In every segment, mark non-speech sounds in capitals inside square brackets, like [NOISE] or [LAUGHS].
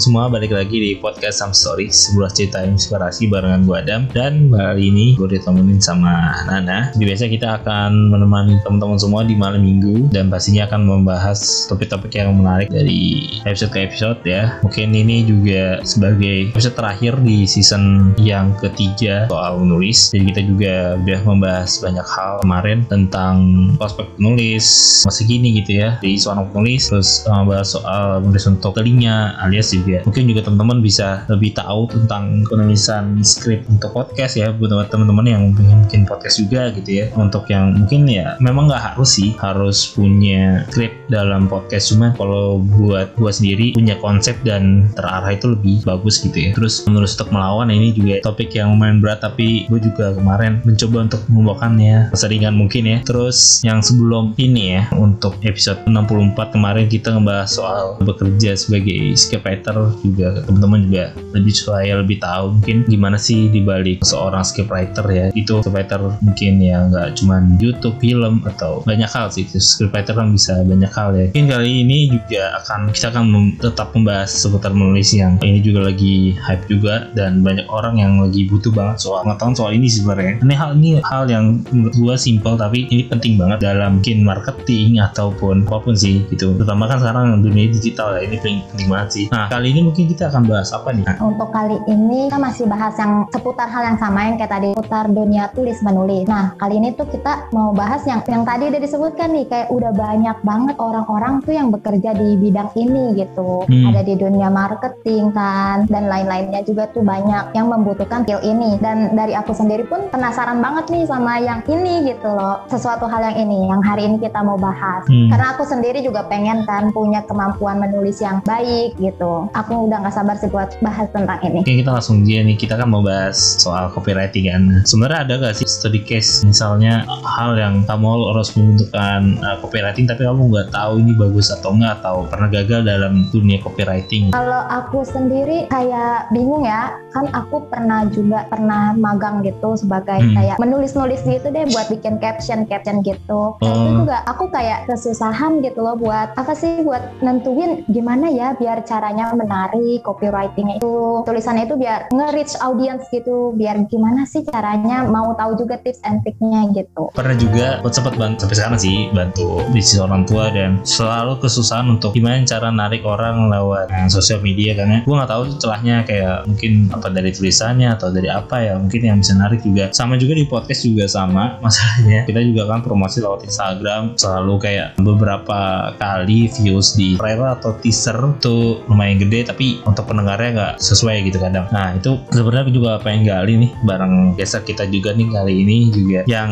semua balik lagi di podcast Some Story sebuah cerita inspirasi barengan gue Adam dan kali ini gue ditemenin sama Nana. Biasa kita akan menemani teman-teman semua di malam minggu dan pastinya akan membahas topik-topik yang menarik dari episode ke episode ya. Mungkin ini juga sebagai episode terakhir di season yang ketiga soal menulis. Jadi kita juga udah membahas banyak hal kemarin tentang prospek penulis masih gini gitu ya di seorang penulis terus membahas soal menulis untuk telinga alias juga mungkin juga teman-teman bisa lebih tahu tentang penulisan skrip untuk podcast ya. Buat teman-teman yang pengen bikin podcast juga gitu ya. Untuk yang mungkin ya memang nggak harus sih. Harus punya skrip dalam podcast. Cuma kalau buat gua sendiri punya konsep dan terarah itu lebih bagus gitu ya. Terus menulis untuk melawan ini juga topik yang lumayan berat. Tapi gue juga kemarin mencoba untuk membawakannya seringan mungkin ya. Terus yang sebelum ini ya untuk episode 64 kemarin kita ngebahas soal bekerja sebagai scriptwriter juga teman-teman juga lebih supaya lebih tahu mungkin gimana sih dibalik seorang scriptwriter ya. Itu scriptwriter mungkin ya nggak cuma YouTube film atau banyak hal sih. Scriptwriter kan bisa banyak hal ya. Mungkin kali ini juga akan kita akan mem tetap membahas seputar menulis yang ini juga lagi hype juga dan banyak orang yang lagi butuh banget soal pengetahuan soal ini sebenarnya. Ini hal ini hal yang menurut gua simple tapi ini penting banget dalam mungkin marketing ataupun apa pun sih gitu. Terutama kan sekarang dunia digital ya ini penting, penting banget sih. Nah kali ini mungkin kita akan bahas apa nih? Untuk kali ini kita masih bahas yang seputar hal yang sama yang kayak tadi seputar dunia tulis menulis. Nah kali ini tuh kita mau bahas yang yang tadi udah disebutkan nih kayak udah banyak banget orang-orang tuh yang bekerja di bidang ini gitu. Hmm. ada di dunia marketing kan dan lain-lainnya juga tuh banyak yang membutuhkan skill ini. Dan dari aku sendiri pun penasaran banget nih sama yang ini gitu loh sesuatu hal yang ini yang hari ini kita mau bahas. Hmm. karena aku sendiri juga pengen kan punya kemampuan menulis yang baik gitu aku udah nggak sabar sih buat bahas tentang ini. Oke kita langsung aja nih. Kita kan mau bahas soal copywriting kan? Sebenarnya ada gak sih study case misalnya hal yang kamu harus membentukkan uh, copywriting tapi kamu nggak tahu ini bagus atau enggak atau pernah gagal dalam dunia copywriting kalau aku sendiri kayak bingung ya. Kan aku pernah juga pernah magang gitu sebagai hmm. kayak menulis-nulis gitu deh buat bikin caption caption gitu. Oh. itu juga aku kayak kesusahan gitu loh buat apa sih buat nentuin gimana ya biar caranya menarik copywriting itu. Tulisannya itu biar nge-reach audience gitu. Biar gimana sih caranya mau tahu juga tips and triknya gitu. Pernah juga buat sempat bantu sampai sekarang sih bantu bisnis orang tua dan selalu kesusahan untuk gimana cara narik orang lewat nah, sosial media. Karena gue nggak tahu celahnya kayak mungkin apa dari tulisannya atau dari apa ya. Mungkin yang bisa narik juga. Sama juga di podcast juga sama [LAUGHS] masalahnya. Kita juga kan promosi lewat Instagram. Selalu kayak beberapa kali views di trailer atau teaser tuh lumayan gede tapi untuk pendengarnya nggak sesuai gitu kadang. Nah itu sebenarnya juga pengen gali nih bareng geser kita juga nih kali ini juga. Yang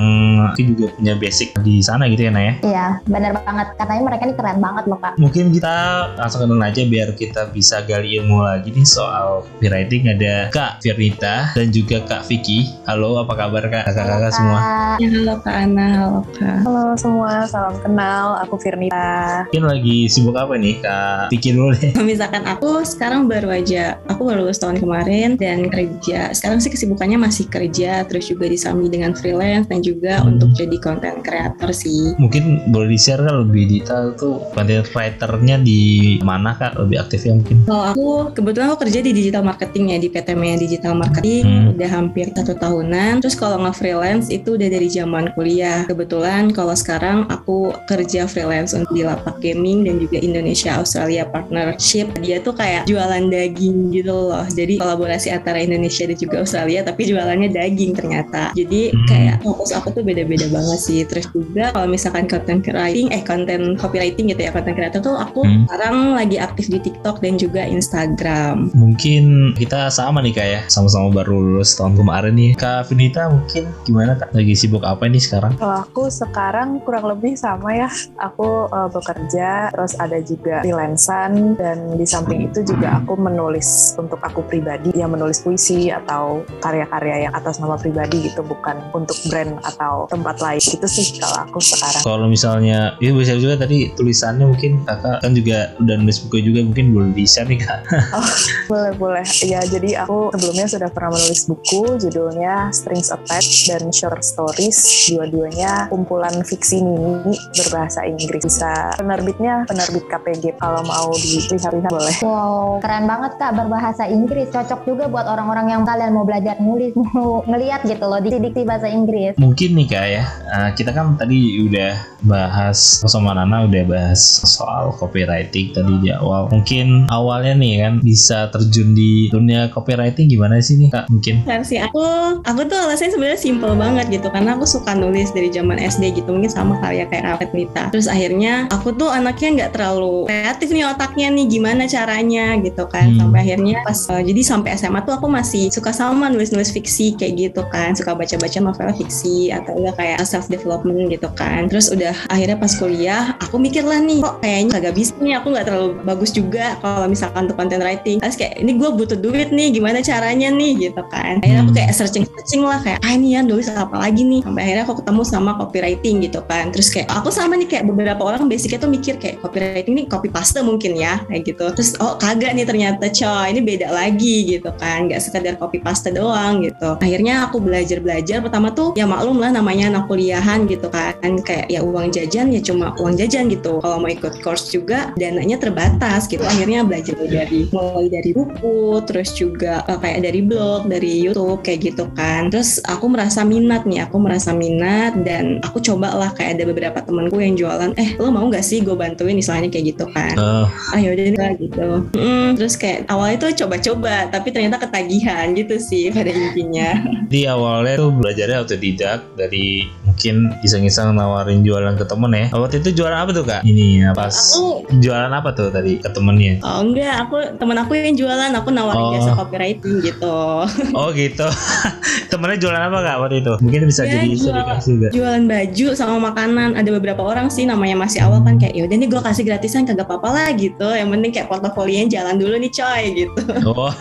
juga punya basic di sana gitu ya Naya iya bener banget. Katanya mereka ini keren banget loh kak. Mungkin kita langsung kenal aja biar kita bisa gali ilmu lagi nih soal copywriting ada Kak Firnita dan juga Kak Vicky. Halo apa kabar Kak? Kakak-kakak semua? Ya, halo Kak Ana halo Kak. Halo semua salam kenal. Aku Firnita mungkin lagi sibuk apa nih Kak Vicky dulu deh. Misalkan aku sekarang baru aja aku baru lulus tahun kemarin dan kerja. Sekarang sih kesibukannya masih kerja terus juga disambi dengan freelance dan juga hmm. untuk jadi content creator sih. Mungkin boleh di share kan lebih detail tuh content writernya di mana kak? Lebih aktifnya mungkin? Kalau aku kebetulan aku kerja di digital marketing ya di PT Mea Digital Marketing. Hmm. udah hampir satu tahunan. Terus kalau nge freelance itu udah dari zaman kuliah. Kebetulan kalau sekarang aku kerja freelance untuk di lapak gaming dan juga Indonesia Australia partnership. Dia tuh kayak jualan daging gitu loh. Jadi kolaborasi antara Indonesia dan juga Australia tapi jualannya daging ternyata. Jadi hmm. kayak fokus aku tuh beda-beda banget sih. Terus juga kalau misalkan content writing eh content copywriting gitu ya content creator tuh aku hmm. sekarang lagi aktif di TikTok dan juga Instagram. Mungkin kita sama nih kak ya. Sama-sama baru lulus tahun kemarin nih. Kak Finita mungkin gimana kak? Lagi sibuk apa nih sekarang? Kalau aku sekarang kurang lebih sama ya. Aku uh, bekerja terus ada juga freelancean dan di samping itu juga aku menulis untuk aku pribadi yang menulis puisi atau karya-karya yang atas nama pribadi gitu bukan untuk brand atau tempat lain. Gitu sih kalau aku sekarang. Kalau misalnya ya bisa juga tadi tulisannya mungkin kakak kan juga udah nulis buku juga mungkin boleh bisa nih kak. [LAUGHS] Oh, boleh boleh. Ya jadi aku sebelumnya sudah pernah menulis buku judulnya Strings Attached dan Short Stories. Dua-duanya kumpulan fiksi mini berbahasa Inggris. Bisa penerbitnya penerbit KPG kalau mau dilihat-lihat boleh. Boleh. Wow, keren banget kak berbahasa Inggris. Cocok juga buat orang-orang yang kalian mau belajar nulis, [LAUGHS] mau ngeliat gitu loh di diksi bahasa Inggris. Mungkin nih kak ya, uh, kita kan tadi udah bahas sama Nana udah bahas soal copywriting tadi di awal. Mungkin awalnya nih kan bisa terjun di dunia copywriting gimana sih nih kak? Mungkin? Versi aku, aku tuh alasannya sebenarnya simple banget gitu karena aku suka nulis dari zaman SD gitu mungkin sama kali ya kayak Rafet Nita. Terus akhirnya aku tuh anaknya nggak terlalu kreatif nih otaknya nih gimana caranya gitu kan. Hmm. sampai akhirnya pas uh, jadi sampai SMA tuh aku masih suka sama nulis-nulis fiksi kayak gitu kan. Suka baca-baca novel fiksi atau enggak kayak self development gitu kan. Terus udah akhirnya pas kuliah aku mikir lah nih kok kayaknya kagak bisa nih aku nggak terlalu bagus juga kalau misalkan untuk content writing. Terus kayak ini gue butuh duit nih gimana caranya nih? gitu kan. Akhirnya aku Hmm. kayak searching searching lah kayak ah ini ya nulis apa lagi nih? Sampai akhirnya aku ketemu sama copywriting gitu kan. Terus kayak aku sama nih kayak beberapa orang basicnya tuh mikir kayak copywriting ini copy paste mungkin ya kayak gitu. Terus oh kagak nih ternyata coy. Ini beda lagi gitu kan. Nggak sekedar copy paste doang gitu. Akhirnya aku belajar belajar pertama tuh ya maklum lah namanya anak kuliahan gitu kan. Kayak ya uang jajan ya cuma uang jajan gitu. Kalau mau ikut course juga dananya terbatas gitu. Akhirnya belajar dari mulai dari buku terus juga eh, kayak dari blog dari YouTube kayak gitu kan. Terus aku merasa minat nih. Aku merasa minat dan aku coba lah. Kayak ada beberapa temanku yang jualan eh lo mau nggak sih gue bantuin istilahnya kayak gitu kan? Uh, ayo deh nih, gitu Mm, terus kayak awalnya tuh coba-coba tapi ternyata ketagihan gitu sih pada intinya [LAUGHS] di awalnya tuh belajarnya autodidak dari mungkin iseng-iseng nawarin jualan ke temen ya. Waktu itu jualan apa tuh kak? Ini ya pas aku jualan apa tuh tadi ke temennya? oh enggak aku temen aku yang jualan aku nawarin Oh. jasa copywriting gitu [LAUGHS] Oh gitu. [LAUGHS] Temennya jualan apa kak waktu itu? Mungkin bisa Ya, jadi jual- juga. jualan baju sama makanan ada beberapa orang sih namanya masih awal kan kayak yaudah nih gue kasih gratisan kagak apa-apa lah gitu yang penting kayak portofolionya jalan dulu nih coy gitu Oh,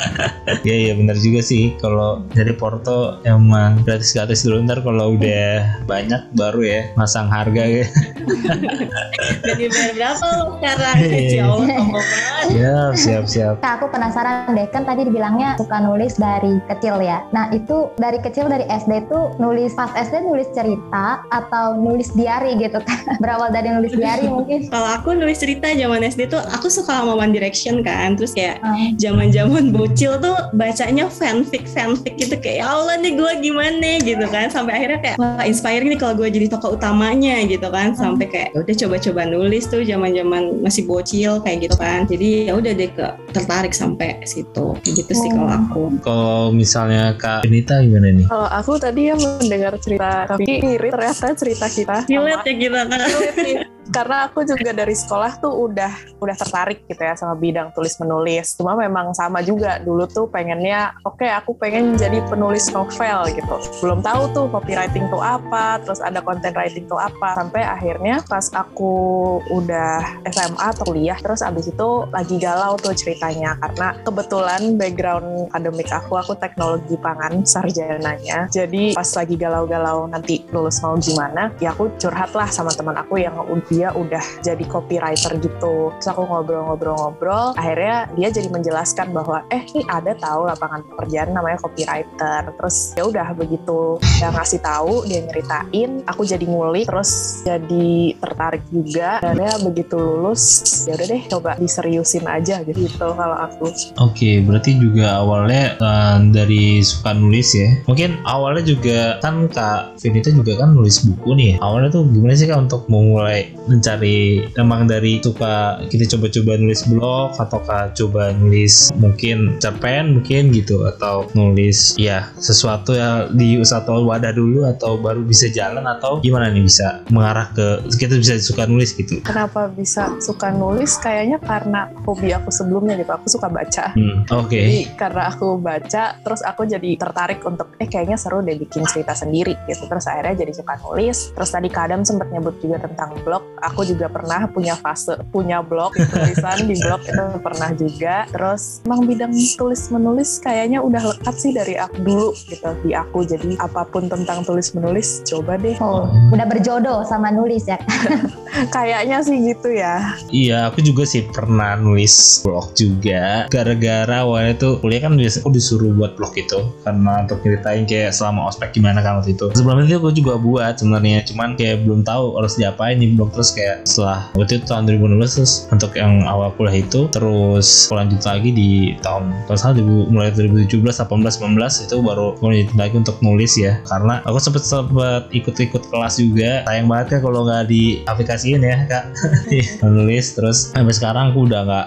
[LAUGHS] iya iya benar juga sih. Kalau dari Porto emang gratis-gratis dulu ntar kalau udah banyak baru ya masang harga ya. [LAUGHS] dan dibayar berapa lo sekarang Iya. ya Allah sombong banget ya siap siap. Kak, aku penasaran deh, kan tadi dibilangnya suka nulis dari kecil ya. Nah, itu dari kecil dari SD tuh nulis pas SD nulis cerita atau nulis diary gitu kan? [LAUGHS] Berawal dari nulis diary mungkin. kalau aku nulis cerita zaman SD tuh aku suka sama One Direction kan. Terus kayak Hmm. zaman-zaman bocil tuh bacanya fanfic fanfic gitu. Kayak ya Allah nih gue gimana? gitu kan. Sampai akhirnya kayak wah inspiring nih kalau gue jadi tokoh utamanya gitu kan. Sampai kayak ya udah coba-coba nulis tuh zaman-zaman masih bocil kayak gitu kan. Jadi ya udah deh ke tertarik sampai situ. Gitu sih kalau aku. Kalau misalnya Kak Benita gimana nih? Kalau aku tadi ya mendengar cerita tapi mirip ternyata cerita kita. relate ya kita kan. Karena aku juga dari sekolah tuh udah udah tertarik gitu ya sama bidang tulis menulis. Cuma memang sama juga dulu tuh pengennya oke aku pengen jadi penulis novel gitu. Belum tahu tuh copywriting tuh apa, terus ada content writing tuh apa. Sampai akhirnya pas aku udah SMA kuliah terus abis itu lagi galau tuh ceritanya karena kebetulan background akademik aku aku teknologi pangan sarjananya. Jadi pas lagi galau-galau nanti lulus mau gimana, ya aku curhat lah sama teman aku yang dia udah jadi copywriter gitu. Terus aku ngobrol-ngobrol-ngobrol, akhirnya dia jadi menjelaskan bahwa eh ini ada tahu lapangan pekerjaan namanya copywriter. Terus ya udah begitu dia ngasih tahu, dia nyeritain, aku jadi ngulik, terus jadi tertarik juga. Dan ya begitu lulus, ya udah deh coba diseriusin aja gitu kalau aku. Oke, berarti juga awalnya eh, dari suka nulis ya. Mungkin awalnya juga kan Kak Venita juga kan nulis buku nih. Awalnya tuh gimana sih Kak untuk memulai mencari emang dari suka kita coba-coba nulis blog atau Kak coba nulis mungkin cerpen mungkin gitu atau nulis ya sesuatu ya di satu wadah dulu atau baru bisa jalan atau gimana nih bisa mengarah ke kita bisa suka nulis gitu. Kenapa bisa suka nulis? Kayaknya karena hobi aku sebelumnya gitu. Aku suka baca. Hmm, oke. Jadi karena aku baca, terus aku jadi tertarik untuk eh kayaknya seru deh bikin cerita sendiri gitu. Terus akhirnya jadi suka nulis. Terus tadi Kadam sempat nyebut juga tentang blog. Aku juga pernah punya fase punya blog, tulisan di blog itu pernah juga. Terus emang bidang tulis menulis kayaknya udah lekat sih dari aku dulu gitu di aku. Jadi apa pun tentang tulis menulis coba deh. Oh, udah berjodoh sama nulis ya. [LAUGHS] Kayaknya sih gitu ya. Iya, aku juga sih pernah nulis blog juga. Gara-gara awalnya tuh kuliah kan biasa aku disuruh buat blog itu karena untuk ceritain kayak selama ospek gimana kan waktu itu. Sebelum itu aku juga buat sebenarnya, cuman kayak belum tahu harus diapain blog terus kayak setelah waktu itu tahun 2016 terus untuk yang awal kuliah itu terus lanjut lagi di tahun kalau salah mulai 2017 18 19 itu baru lanjut lagi untuk nulis ya. Karena aku sempet sempet ikut-ikut kelas juga. Sayang banget kan kalau nggak diaplikasiin ya kak. [LAUGHS] Nulis terus sampai sekarang aku udah nggak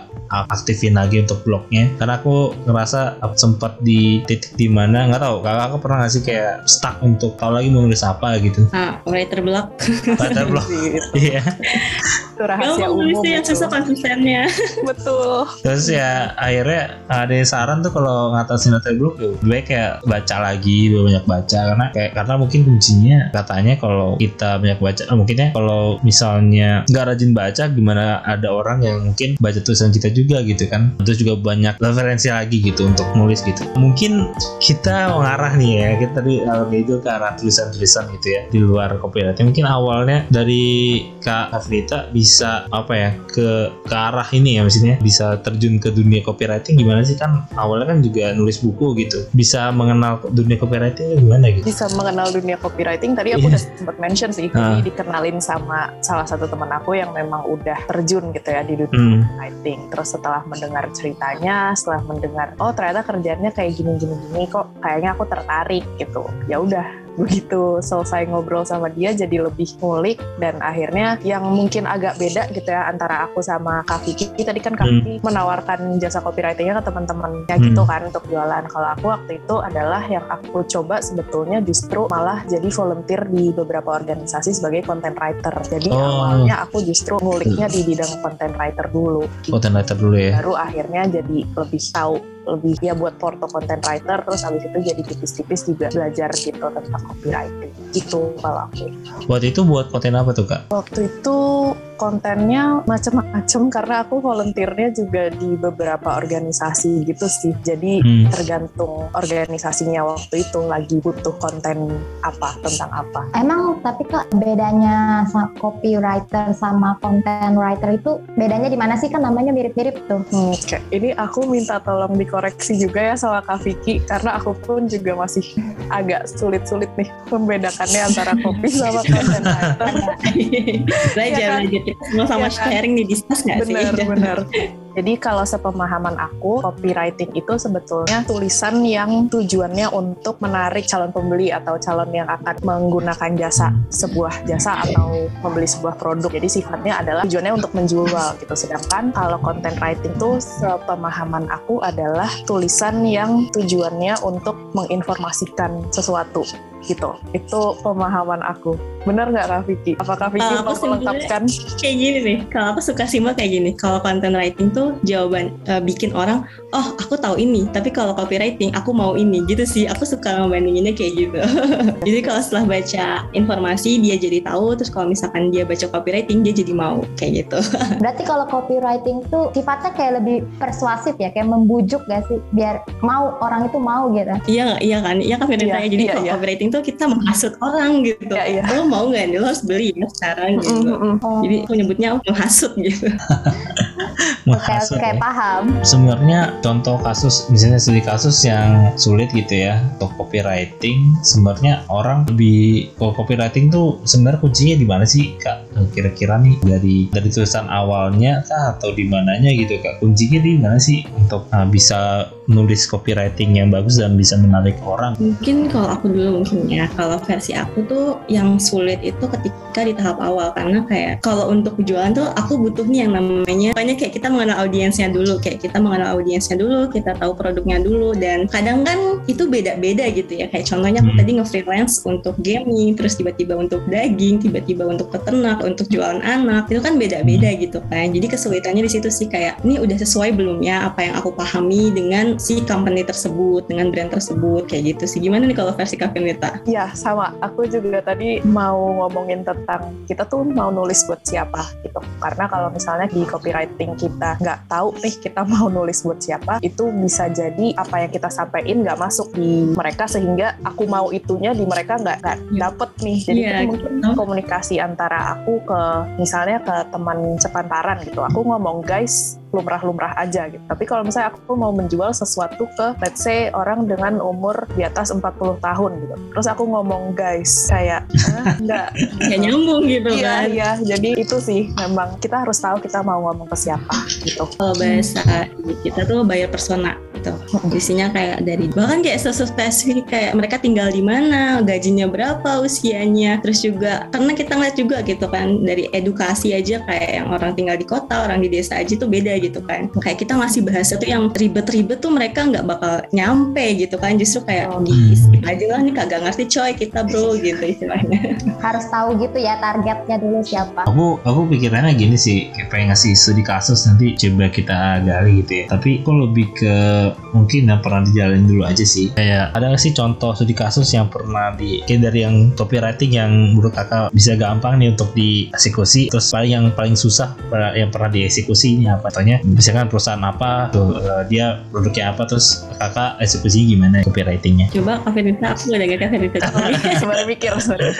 aktifin lagi untuk blognya. Karena aku ngerasa sempat di titik di mana nggak tahu kakak aku pernah ngasih kayak stuck untuk tahu lagi mau nulis apa gitu? Ah writer block. Writer block. [LAUGHS] Iya itu rahasia Gak umum yang susah konsistennya betul. Terus ya akhirnya ada saran tuh kalau ngatasin writer block ya gue kayak baca lagi banyak baca. Karena kayak karena mungkin kuncinya katanya kalau kita banyak baca mungkin ya kalau misalnya nggak rajin baca gimana ada orang yang mungkin baca tulisan kita juga gitu kan. Terus juga banyak referensi lagi gitu untuk nulis gitu. Mungkin kita mengarah nih ya kita tadi kalau itu ke arah tulisan-tulisan gitu ya di luar copyright. Mungkin awalnya dari Afrita bisa apa ya ke ke arah ini ya maksudnya bisa terjun ke dunia copywriting gimana sih kan awalnya kan juga nulis buku gitu bisa mengenal dunia copywriting gimana gitu bisa mengenal dunia copywriting tadi aku yeah. udah sempat mention sih uh. dikenalin sama salah satu teman aku yang memang udah terjun gitu ya di dunia hmm. copywriting terus setelah mendengar ceritanya setelah mendengar oh ternyata kerjanya kayak gini gini gini kok kayaknya aku tertarik gitu ya udah begitu selesai ngobrol sama dia jadi lebih ngulik dan akhirnya yang mungkin agak beda gitu ya antara aku sama Kak Vicky tadi kan Kak hmm. Vicky menawarkan jasa copywritingnya ke teman-temannya hmm. gitu kan untuk jualan kalau aku waktu itu adalah yang aku coba sebetulnya justru malah jadi volunteer di beberapa organisasi sebagai content writer jadi oh. awalnya aku justru nguliknya di bidang content writer dulu gitu. content writer dulu ya baru akhirnya jadi lebih tahu lebih ya buat porto content writer terus habis itu jadi tipis-tipis juga belajar gitu tentang copywriting itu kalau aku waktu itu buat konten apa tuh kak? waktu itu kontennya macem-macem karena aku volunteernya juga di beberapa organisasi gitu sih jadi hmm. tergantung organisasinya waktu itu lagi butuh konten apa tentang apa emang tapi kak bedanya copywriter sama content writer itu bedanya di mana sih kan namanya mirip-mirip tuh hmm, okay. ini aku minta tolong dikoreksi juga ya sama Kak Vicky karena aku pun juga masih agak sulit-sulit nih membedakannya antara copy sama content writer [LAUGHS] belajar ya kan? belajar kita sama-sama ya kan? sharing nih bisnis nggak sih? Benar, benar. [LAUGHS] Jadi kalau sepemahaman aku, copywriting itu sebetulnya tulisan yang tujuannya untuk menarik calon pembeli atau calon yang akan menggunakan jasa sebuah jasa atau membeli sebuah produk. Jadi sifatnya adalah tujuannya untuk menjual gitu. Sedangkan kalau content writing itu sepemahaman aku adalah tulisan yang tujuannya untuk menginformasikan sesuatu gitu. Itu pemahaman aku. Benar nggak Vicky? Apakah Vicky uh, mau melengkapkan? Kayak gini nih, kalau aku suka simak kayak gini. Kalau content writing tuh jawaban uh, bikin orang oh aku tahu ini. Tapi kalau copywriting aku mau ini. Gitu sih. Aku suka membandinginnya kayak gitu. [LAUGHS] Jadi kalau setelah baca informasi dia jadi tahu. Terus kalau misalkan dia baca copywriting dia jadi mau. Kayak gitu. [LAUGHS] Berarti kalau copywriting tuh sifatnya kayak lebih persuasif ya? Kayak membujuk gak sih? Biar mau orang itu mau gitu? Iya iya kan? Iya kan iya, jadi iya, kalau iya. copywriting tuh kita menghasut orang gitu iya, iya. lo mau nggak nih lo harus beli ya sekarang gitu mm -hmm. oh. jadi aku nyebutnya menghasut gitu [LAUGHS] menghasut kayak ya. paham. Sebenarnya contoh kasus misalnya studi kasus yang sulit gitu ya untuk copywriting sebenarnya orang lebih kalau copywriting tuh sebenarnya kuncinya di mana sih kak? Kira-kira nih dari dari tulisan awalnya kah atau di mananya gitu kak? Kuncinya di mana sih untuk uh, bisa nulis copywriting yang bagus dan bisa menarik orang? Mungkin kalau aku dulu mungkin ya. Kalau versi aku tuh yang sulit itu ketika di tahap awal. Karena kayak kalau untuk jualan tuh aku butuhnya yang namanya banyak kayak kita mengenal audiensnya dulu. Kayak kita mengenal audiensnya dulu kita tahu produknya dulu. Dan kadang kan itu beda-beda gitu ya. Kayak contohnya aku hmm. tadi nge-freelance untuk gaming terus tiba-tiba untuk daging tiba-tiba untuk peternak untuk jualan anak. Itu kan beda-beda hmm. gitu kan. Jadi kesulitannya di situ sih kayak ini udah sesuai belum ya apa yang aku pahami dengan si company tersebut dengan brand tersebut kayak gitu sih. Gimana nih kalau versi Kavinita? Ya sama. Aku juga tadi mau ngomongin tentang kita tuh mau nulis buat siapa gitu karena kalau misalnya di copywriting kita nggak tahu nih kita mau nulis buat siapa itu bisa jadi apa yang kita sampaikan nggak masuk di mereka sehingga aku mau itunya di mereka nggak nggak iya. dapet nih jadi yeah, mungkin gitu. komunikasi antara aku ke misalnya ke teman sepantaran gitu aku ngomong guys lumrah-lumrah aja gitu. Tapi kalau misalnya aku mau menjual sesuatu ke let's say orang dengan umur di atas 40 tahun gitu. Terus aku ngomong guys [LAUGHS] kayak ah, enggak Gak nyambung gitu Iya, kan. iya. Jadi itu sih memang kita harus tahu kita mau ngomong ke siapa gitu. Kalau bahasa kita tuh bayar persona gitu. Isinya kayak dari bahkan kayak spesifik kayak mereka tinggal di mana, gajinya berapa, usianya. Terus juga karena kita ngeliat juga gitu kan dari edukasi aja kayak yang orang tinggal di kota, orang di desa aja tuh beda gitu kan. Kayak kita ngasih bahasa tuh yang ribet-ribet tuh mereka nggak bakal nyampe gitu kan. Justru kayak Oh. di skip aja lah nih kagak ngerti coy kita bro [LAUGHS] gitu istilahnya. Harus tahu gitu ya targetnya dulu siapa. Aku aku pikirannya gini sih, kayak pengen ngasih studi kasus nanti coba kita gali gitu ya. Tapi aku lebih ke mungkin yang pernah dijalanin dulu aja sih. Kayak ada nggak sih contoh studi kasus yang pernah di kayak dari yang copywriting yang menurut kakak bisa gampang nih untuk dieksekusi. Terus paling yang paling susah yang pernah dieksekusi ini apa? Contohnya misalkan perusahaan apa, tuh eh, dia produknya apa, terus kakak eksekusinya gimana copywritingnya? Coba Kak Fenita, aku gak denger Kak Fenita. [LAUGHS] sebenarnya mikir sebenarnya.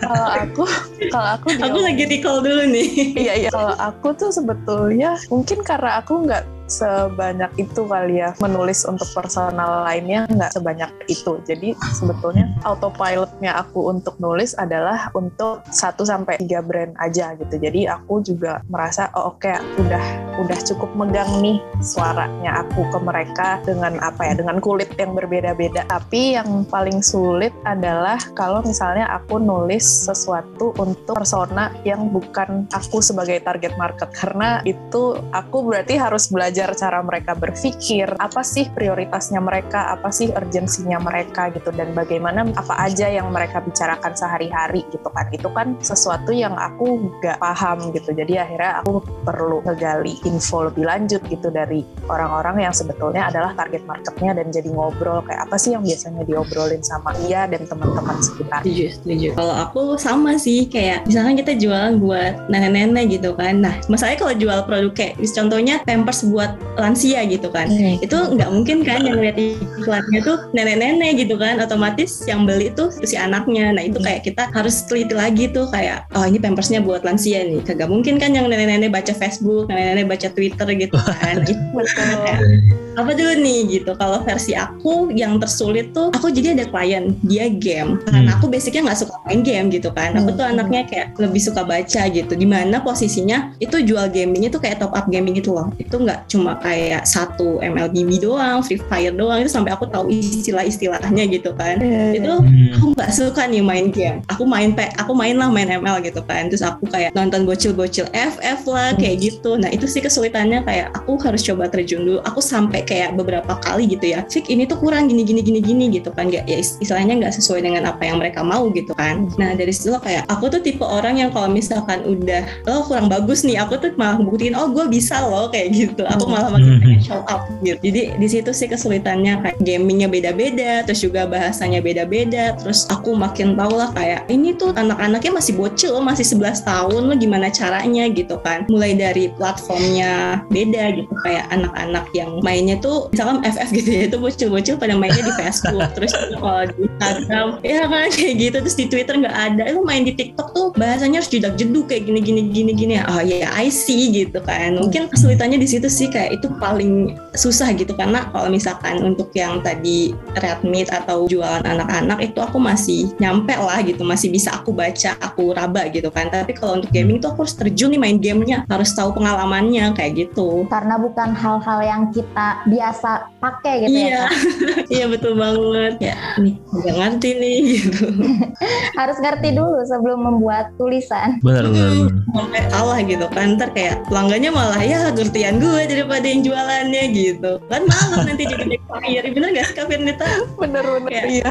kalau aku kalau aku aku lagi recall dulu nih. Iya iya. Kalau aku tuh sebetulnya mungkin karena aku nggak sebanyak itu kali ya menulis untuk personal lainnya nggak sebanyak itu. Jadi sebetulnya autopilotnya aku untuk nulis adalah untuk 1 sampai tiga brand aja gitu. Jadi aku juga merasa oh oke udah udah cukup megang nih suaranya aku ke mereka dengan apa ya dengan kulit yang berbeda-beda. Tapi yang paling sulit adalah kalau misalnya aku nulis sesuatu untuk persona yang bukan aku sebagai target market karena itu aku berarti harus belajar cara mereka berpikir apa sih prioritasnya mereka apa sih urgensinya mereka gitu dan bagaimana apa aja yang mereka bicarakan sehari-hari gitu kan itu kan sesuatu yang aku nggak paham gitu jadi akhirnya aku perlu ngegali info lebih lanjut gitu dari orang-orang yang sebetulnya adalah target marketnya dan jadi ngobrol kayak apa sih yang biasanya diobrolin sama dia dan teman-teman sekitar Setuju, setuju. Kalau aku sama sih kayak misalkan kita jualan buat nenek-nenek gitu kan. Nah, masalahnya kalau jual produk kayak contohnya Pampers buat lansia gitu kan. Itu nggak mungkin kan yang lihat iklannya tuh nenek-nenek gitu kan. Otomatis yang beli tuh si anaknya. Nah, itu kayak kita harus teliti lagi tuh kayak oh ini Pampersnya buat lansia nih. Kagak mungkin kan yang nenek-nenek baca Facebook, nenek-nenek baca Twitter gitu kan. [LAUGHS] Itu betul apa dulu nih gitu. Kalau versi aku yang tersulit tuh aku jadi ada klien dia game. Karena Hmm. aku basicnya nggak suka main game gitu kan. Aku Hmm. tuh anaknya kayak lebih suka baca gitu. Di mana posisinya itu jual gamingnya tuh kayak top up gaming gitu loh. Itu nggak cuma kayak satu MLBB doang Free Fire doang itu sampai aku tahu istilah-istilahnya gitu kan. Itu Hmm. aku nggak suka nih main game. Aku main pe aku main lah main ML gitu kan. Terus aku kayak nonton bocil-bocil FF lah kayak gitu. Nah itu sih kesulitannya. Kayak aku harus coba terjun dulu. Aku sampai kayak beberapa kali gitu ya Fik ini tuh kurang gini gini gini gini gitu kan. Gak, ya is- istilahnya nggak sesuai dengan apa yang mereka mau gitu kan. Nah dari situ loh kayak aku tuh tipe orang yang kalau misalkan udah lo kurang bagus nih aku tuh malah buktiin oh gue bisa loh kayak gitu. Aku malah makin Hmm. pengen show up gitu. Jadi di situ sih kesulitannya kayak gamingnya beda-beda terus juga bahasanya beda-beda terus aku makin tahu lah kayak ini tuh anak-anaknya masih bocil loh masih 11 tahun lo gimana caranya gitu kan. Mulai dari platformnya beda gitu kayak anak-anak yang mainnya tuh misalkan FF gitu ya itu bocil-bocil pada mainnya di Facebook [LAUGHS] terus kalau di Instagram ya kan kayak gitu terus di Twitter nggak ada lo main di TikTok tuh bahasanya harus jedak jeduk kayak gini gini gini gini oh ya I see gitu kan. Mungkin kesulitannya di situ sih kayak itu paling susah gitu karena kalau misalkan untuk yang tadi red meat atau jualan anak-anak itu aku masih nyampe lah gitu masih bisa aku baca aku raba gitu kan. Tapi kalau untuk gaming tuh aku harus terjun nih main gamenya harus tahu pengalamannya kayak gitu. Karena bukan hal-hal yang kita biasa pakai gitu iya ya. [LAUGHS] Iya betul banget ya nih nggak ngerti nih gitu [LAUGHS] Harus ngerti dulu sebelum membuat tulisan. Benar, benar, sampai salah gitu kan ntar kayak pelanggannya malah ya gertian gue daripada yang jualannya gitu kan malu nanti jadi [LAUGHS] backfire bener gak sih Kak Firnita? bener-bener Kayak- iya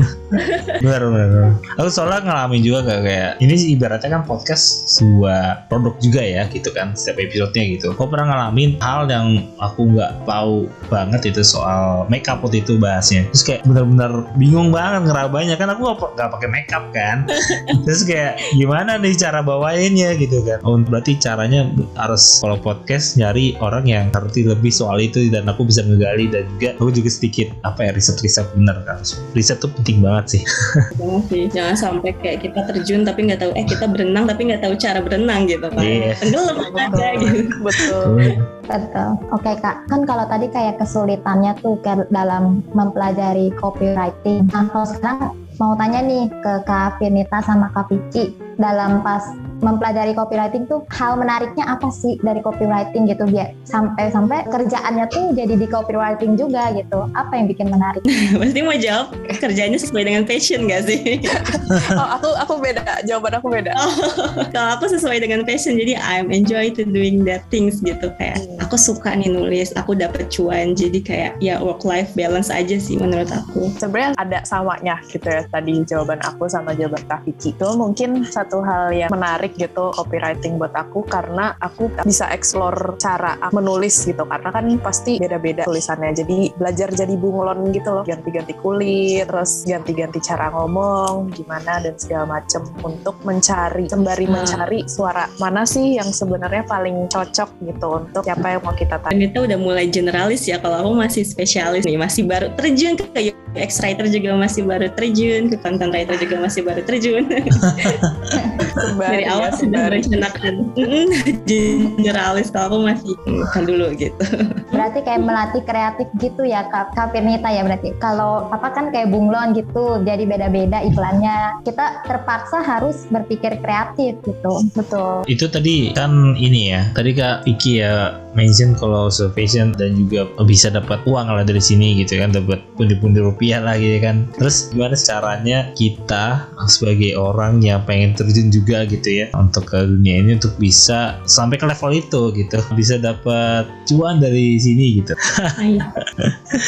Benar, benar, benar. Aku soalnya ngalamin juga kayak, kayak ini sih ibaratnya kan podcast sebuah produk juga ya gitu kan setiap episodenya gitu. Aku pernah ngalamin hal yang aku nggak tahu banget itu soal makeup waktu itu bahasnya. Terus kayak benar-benar bingung banget ngerabanya kan aku nggak nggak pakai makeup kan. [LAUGHS] Terus kayak gimana nih cara bawainnya gitu kan. Oh berarti caranya harus kalau podcast nyari orang yang ngerti lebih soal itu dan aku bisa ngegali dan juga aku juga sedikit apa ya riset-riset bener kan. Riset tuh penting banget sih. [LAUGHS] Jangan sih, jangan sampai kayak kita terjun tapi nggak tahu eh kita berenang tapi nggak tahu cara berenang gitu kan. Iya. Tenggelam aja gitu. betul Betul. Oke kak, kan kalau tadi kayak kesulitannya tuh ke dalam mempelajari copywriting. Nah kalau sekarang mau tanya nih ke Kak Firnita sama Kak Vici dalam pas mempelajari copywriting tuh hal menariknya apa sih dari copywriting gitu? Biar sampai-sampai kerjaannya tuh jadi di copywriting juga gitu. Apa yang bikin menarik? [LAUGHS] Pasti mau jawab kerjanya sesuai dengan passion gak sih? [LAUGHS] Oh aku aku beda. Jawaban aku beda. Oh, kalau aku sesuai dengan passion jadi I'm enjoy to doing that things gitu. Kayak hmm. aku suka nih nulis aku dapet cuan. Jadi kayak ya work life balance aja sih menurut aku. Sebenarnya ada samanya gitu ya tadi jawaban aku sama jawaban Kak Vicky. Itu mungkin satu hal yang menarik gitu copywriting buat aku karena aku bisa explore cara menulis gitu. Karena kan pasti beda-beda tulisannya. Jadi belajar jadi bunglon gitu loh. Ganti-ganti kulit terus ganti-ganti cara ngomong gimana dan segala macem. Untuk mencari sembari hmm. mencari suara mana sih yang sebenarnya paling cocok gitu untuk siapa yang mau kita tanya. Dan itu udah mulai generalis ya. Kalau aku masih spesialis nih. Masih baru terjun ke UX writer juga masih baru terjun. Ke content writer juga masih baru terjun. [LAUGHS] Okay. [LAUGHS] Dari awal ya, sudah merencanakan generalis kalau aku masih kan dulu gitu. Berarti kayak melatih kreatif gitu ya Kak, Kak Firnita ya berarti. Kalau apa kan kayak bunglon gitu, jadi beda-beda iklannya. Kita terpaksa harus berpikir kreatif gitu. Betul. Itu tadi kan ini ya. Tadi Kak Vicky ya mention kalau surveillance dan juga bisa dapat uang lah dari sini gitu kan, dapat pundi-pundi rupiah lah gitu kan. Terus gimana caranya kita sebagai orang yang pengen terjun juga gitu ya untuk ke dunia ini untuk bisa sampai ke level itu gitu. Bisa dapat cuan dari sini gitu. [LAUGHS]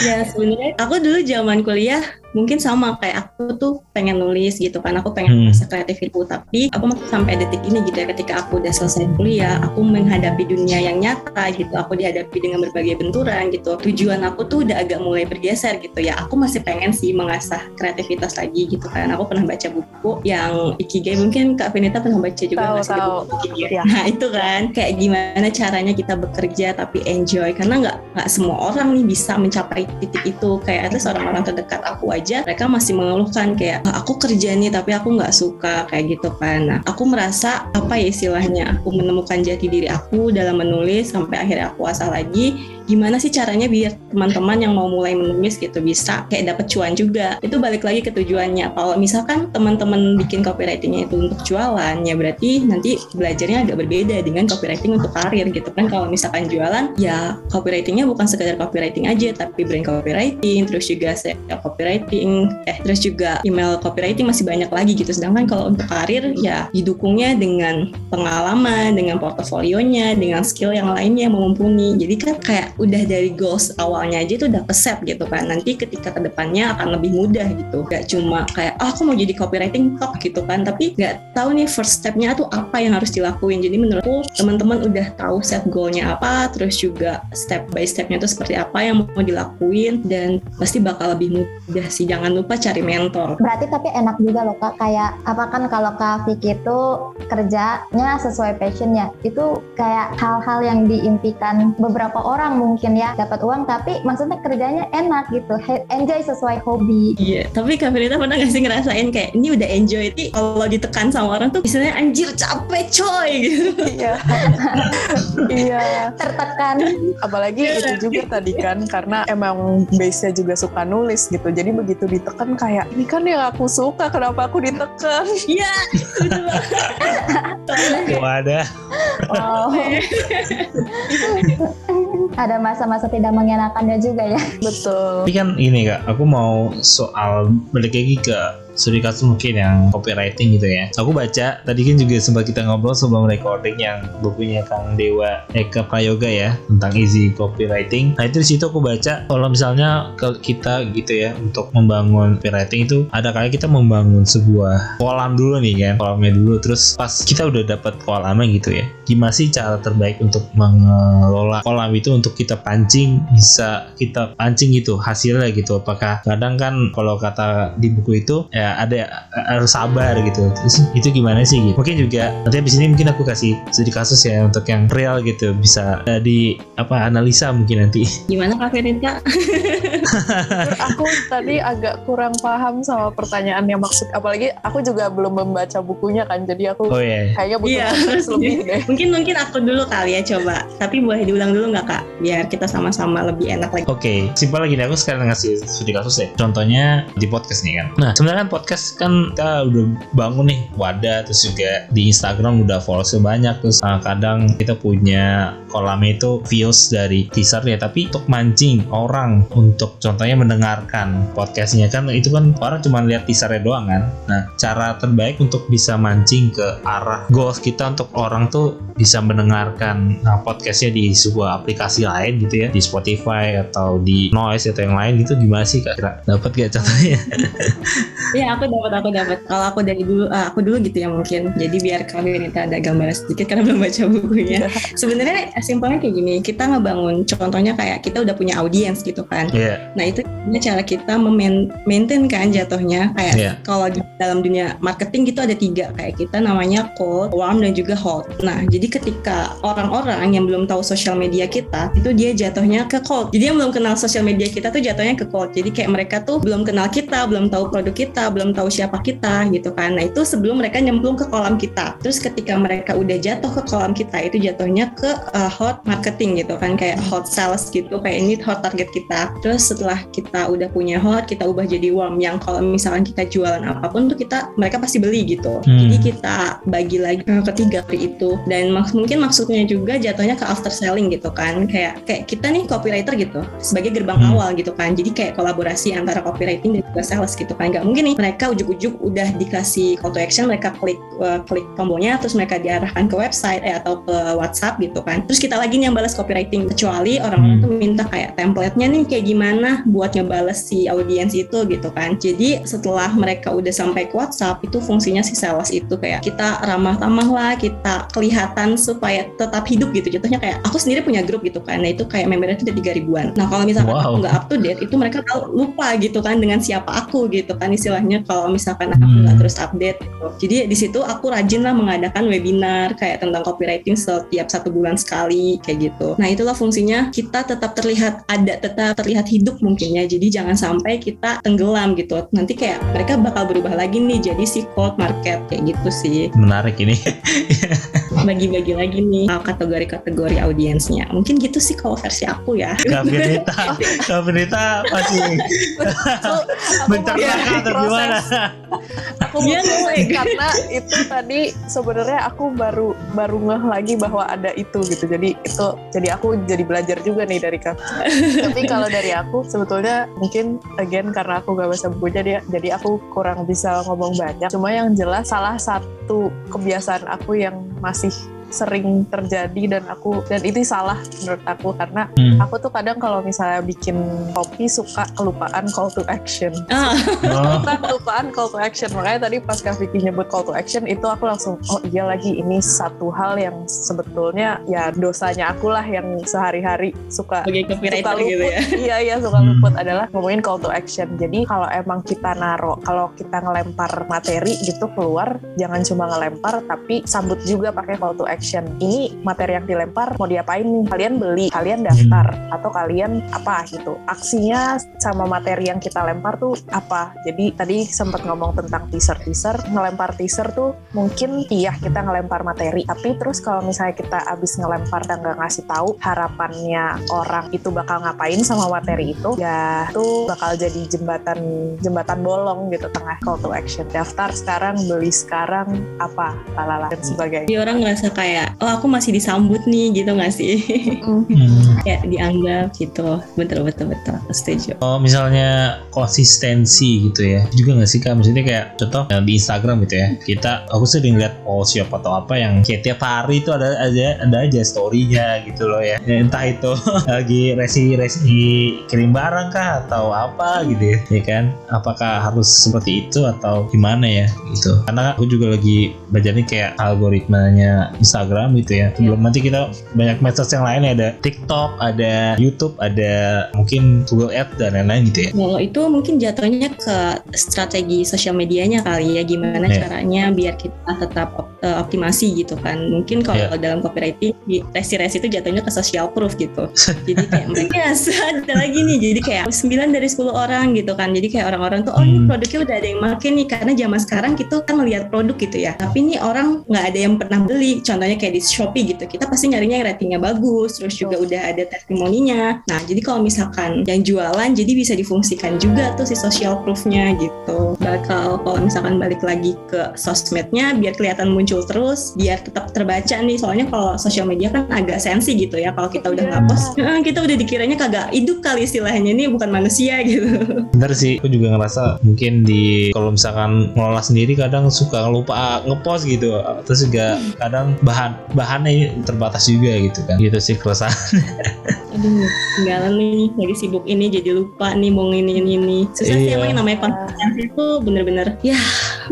Ya sebenarnya aku dulu zaman kuliah mungkin sama kayak aku tuh pengen nulis gitu kan. Aku pengen hmm. kreatif itu tapi aku masih sampai detik ini gitu ya ketika aku udah selesai kuliah aku menghadapi dunia yang nyata gitu. Aku dihadapi dengan berbagai benturan gitu. Tujuan aku tuh udah agak mulai bergeser gitu ya. Aku masih pengen sih mengasah kreativitas lagi gitu kan. Aku pernah baca buku yang Ikigai. Mungkin Kak Venita pernah baca juga tahu, tahu. buku Ya. nah itu kan. Kayak gimana caranya kita bekerja tapi enjoy. Karena nggak nggak semua orang nih bisa mencapai titik itu. Kayak itu orang-orang terdekat aku aja mereka masih mengeluhkan kayak ah, aku kerja nih tapi aku nggak suka kayak gitu kan. Nah aku merasa apa ya istilahnya aku menemukan jati diri aku dalam menulis sampai akhirnya aku asal lagi gimana sih caranya biar teman-teman yang mau mulai menulis gitu bisa kayak dapet cuan juga? Itu balik lagi ke tujuannya. Kalau misalkan teman-teman bikin copywritingnya itu untuk jualan ya berarti nanti belajarnya agak berbeda dengan copywriting untuk karir gitu kan. Kalau misalkan jualan ya copywritingnya bukan sekedar copywriting aja tapi brand copywriting terus juga saya copywriting eh terus juga email copywriting masih banyak lagi gitu. Sedangkan kalau untuk karir ya didukungnya dengan pengalaman dengan portofolionya dengan skill yang lainnya yang mumpuni. Jadi kan kayak udah dari goals awalnya aja tuh udah keset gitu kan nanti ketika ke depannya akan lebih mudah gitu. Gak cuma kayak oh, aku mau jadi copywriting top gitu kan. Tapi gak tahu nih first stepnya tuh apa yang harus dilakuin. Jadi menurutku teman-teman udah tahu set goalnya apa terus juga step by stepnya tuh seperti apa yang mau dilakuin dan pasti bakal lebih mudah sih. Jangan lupa cari mentor. Berarti tapi enak juga loh kak. Kayak apa kan kalau kak Vicky itu kerjanya sesuai passionnya itu kayak hal-hal yang diimpikan beberapa orang mungkin ya dapat uang tapi maksudnya kerjanya enak gitu enjoy sesuai hobi. Iya tapi Kak Firita pernah gak sih ngerasain kayak ini udah enjoy ini kalau ditekan sama orang tuh istilahnya anjir capek coy gitu. Iya. [LAUGHS] Iya. Tertekan. Apalagi yeah. itu juga tadi kan karena emang base nya juga suka nulis gitu jadi begitu ditekan kayak ini kan yang aku suka kenapa aku ditekan? Iya [LAUGHS] ada oh [LAUGHS] ada masa-masa tidak mengenakannya juga ya. Betul. Tapi kan ini kak, aku mau soal balik lagi ke studi kasus mungkin yang copywriting gitu ya. Aku baca tadi kan juga sempat kita ngobrol sebelum recording yang bukunya Kang Dewa Eka Prayoga ya tentang easy copywriting. Nah itu di situ aku baca kalau misalnya kita gitu ya untuk membangun copywriting itu ada kayak kita membangun sebuah kolam dulu nih kan kolamnya dulu terus pas kita udah dapat kolamnya gitu ya gimana sih cara terbaik untuk mengelola kolam itu untuk kita pancing bisa kita pancing gitu hasilnya gitu apakah kadang kan kalau kata di buku itu ya ada harus sabar gitu terus itu gimana sih gitu mungkin juga nanti abis ini mungkin aku kasih studi kasus ya untuk yang real gitu bisa uh, di apa analisa mungkin nanti [LAUGHS] Gimana Kak Firinka? aku tadi agak kurang paham sama pertanyaan yang maksud apalagi aku juga belum membaca bukunya kan jadi aku oh ya kayaknya butuh Iya. konteks lebih deh mungkin mungkin aku dulu kali ya coba. Tapi boleh diulang dulu nggak Kak? Biar kita sama-sama lebih enak lagi. Oke, simpel lagi nih aku sekarang ngasih studi kasus ya. Contohnya di podcast nih kan. Nah, sebenarnya kan podcast kan kita udah bangun nih wadah terus juga di Instagram udah followersnya banyak terus uh, kadang kita punya kolamnya itu views dari teaser ya tapi untuk mancing orang untuk contohnya mendengarkan podcastnya kan itu kan orang cuma lihat teasernya doang kan. Nah, cara terbaik untuk bisa mancing ke arah goals kita untuk orang tuh bisa mendengarkan nah, podcastnya di sebuah aplikasi lain gitu ya di Spotify atau di Noise atau yang lain gitu gimana sih kak kira dapat gak contohnya [LAUGHS] Iya aku dapat aku dapat. Kalau aku dari dulu ah, aku dulu gitu ya mungkin. Jadi biar kami ini ada gambaran sedikit karena [LAUGHS] belum baca bukunya. Sebenarnya simpelnya kayak gini. Kita ngebangun contohnya kayak kita udah punya audiens gitu kan. Iya Nah itu gimana cara kita memaintain kan jatuhnya kayak Iya. kalau di dalam dunia marketing gitu ada tiga kayak kita namanya cold, warm dan juga hot. Nah jadi ketika orang-orang yang belum tahu sosial media kita itu dia jatuhnya ke cold. Jadi yang belum kenal sosial media kita tuh jatuhnya ke cold. Jadi kayak mereka tuh belum kenal kita, belum tahu produk kita, belum tahu siapa kita gitu kan. Nah itu sebelum mereka nyemplung ke kolam kita. Terus ketika mereka udah jatuh ke kolam kita itu jatuhnya ke uh, hot marketing gitu kan kayak hot sales gitu kayak ini hot target kita. Terus setelah kita udah punya hot kita ubah jadi warm yang kalau misalkan kita jualan apa pun tuh kita mereka pasti beli gitu. Hmm. Jadi kita bagi lagi ke ketiga hari itu dan maks mungkin maksudnya juga jatuhnya ke after selling gitu kan kayak kayak kita nih copywriter gitu sebagai gerbang Hmm. awal gitu kan. Jadi kayak kolaborasi antara copywriting dan juga sales gitu kan. Nggak mungkin nih mereka ujuk-ujuk udah dikasih call to action mereka klik uh, klik tombolnya terus mereka diarahkan ke website eh, atau ke WhatsApp gitu kan. Terus kita lagi yang balas copywriting kecuali orang-orang Hmm. tuh minta kayak template-nya nih kayak gimana buat ngebales si audiens itu gitu kan. Jadi setelah mereka udah sampai ke WhatsApp itu fungsinya si sales itu kayak kita ramah tamah lah, kita kelihatan supaya tetap hidup gitu. Jatuhnya kayak aku sendiri punya grup gitu kan. Nah itu kayak membernya itu udah tiga ribuan. Nah kalau misalkan Wow. aku nggak up to date itu mereka tahu lupa gitu kan dengan siapa aku gitu kan istilahnya kalau misalkan aku Hmm. nggak terus update gitu. Jadi di situ aku rajin lah mengadakan webinar kayak tentang copywriting setiap satu bulan sekali kayak gitu. Nah itulah fungsinya kita tetap terlihat ada, tetap terlihat hidup mungkin ya. Jadi jangan sampai kita tenggelam gitu. Nanti kayak mereka bakal berubah lagi nih jadi si cold market kayak gitu sih. menarik ini [LAUGHS] Bagi-bagi lagi nih uh, kategori-kategori audiensnya. Mungkin gitu sih kalau versi aku ya. Kak Firita Kak Firita masih mencerna atau gimana aku Iya, proses Noe. karena itu tadi sebenarnya aku baru baru ngeh lagi bahwa ada itu gitu jadi itu jadi aku jadi belajar juga nih dari kamu tapi kalau dari aku sebetulnya mungkin again karena aku gak baca bukunya dia jadi aku kurang bisa ngomong banyak cuma yang jelas salah satu kebiasaan aku yang masih sering terjadi dan aku dan itu salah menurut aku. Karena Hmm. aku tuh kadang kalau misalnya bikin kopi suka kelupaan call to action. Ah, oh, kita kelupaan call to action. Makanya tadi pas Kak Vicky nyebut call to action itu aku langsung oh iya lagi ini satu hal yang sebetulnya ya dosanya aku lah yang sehari-hari suka suka luput. gitu ya. iya iya suka Hmm. luput adalah ngomongin call to action. Jadi kalau emang kita naro kalau kita ngelempar materi gitu keluar jangan cuma ngelempar tapi sambut juga pakai call to action ini materi yang dilempar mau diapain nih? Kalian beli kalian daftar atau kalian apa gitu. Aksinya sama materi yang kita lempar tuh apa? Jadi tadi sempat ngomong tentang teaser. Teaser ngelempar teaser tuh mungkin iya kita ngelempar materi. Tapi terus kalau misalnya kita abis ngelempar dan nggak ngasih tahu harapannya orang itu bakal ngapain sama materi itu ya itu bakal jadi jembatan jembatan bolong gitu tengah call to action. Daftar sekarang beli sekarang apa lalala dan sebagainya. Jadi orang ngerasa kayak, oh aku masih disambut nih gitu gak sih? hmm. kayak dianggap gitu. Betul betul betul. Setuju. Oh misalnya konsistensi gitu ya juga nggak sih kak maksudnya kayak contoh yang di Instagram gitu ya kita aku sering lihat post siapa atau apa yang kayak tiap hari itu ada aja ada aja storynya gitu loh ya Ya, entah itu [LAUGHS] lagi resi resi kirim barang kah atau apa gitu ya ya kan apakah harus seperti itu atau gimana ya gitu karena aku juga lagi belajar nih kayak algoritmanya Instagram Instagram gitu ya. Belum nanti kita banyak medsos yang lain ada TikTok, ada YouTube, ada mungkin Google Ads dan lain-lain gitu ya. Kalau itu mungkin jatuhnya ke strategi sosial medianya kali ya gimana Yeah. caranya biar kita tetap eh, optimasi gitu kan. Mungkin kalau Yeah. dalam copywriting di resi-resi itu jatuhnya ke social proof gitu. jadi kayak [LAUGHS] yes, ada lagi nih. Jadi kayak 9 dari 10 orang gitu kan. Jadi kayak orang-orang tuh oh ini Hmm. produknya udah ada yang make nih karena zaman sekarang kita kan melihat produk gitu ya. Tapi nih orang nggak ada yang pernah beli. Contohnya kayak di Shopee gitu. Kita pasti nyarinya yang ratingnya bagus, terus juga udah ada testimoninya. Nah, jadi kalau misalkan yang jualan jadi bisa difungsikan juga tuh si social proof-nya gitu. Bakal kalau misalkan balik lagi ke sosmednya biar kelihatan muncul terus, biar tetap terbaca nih. Soalnya kalau sosial media kan agak sensi gitu ya. Kalau kita udah Iya. ngapus, eh, kita udah dikiranya kagak hidup kali istilahnya ini bukan manusia [LAUGHS] gitu. Bener sih, aku juga ngerasa mungkin di kalau misalkan ngelola sendiri kadang suka lupa ngepost gitu. Terus juga kadang bahan bahannya ini terbatas juga gitu kan. Gitu sih keresahan. [LAUGHS] Aduh, tinggalan nih lagi sibuk ini jadi lupa nih mau ini ini ini. Susah sih Iya. emang yang namanya konsistensi itu bener-bener ya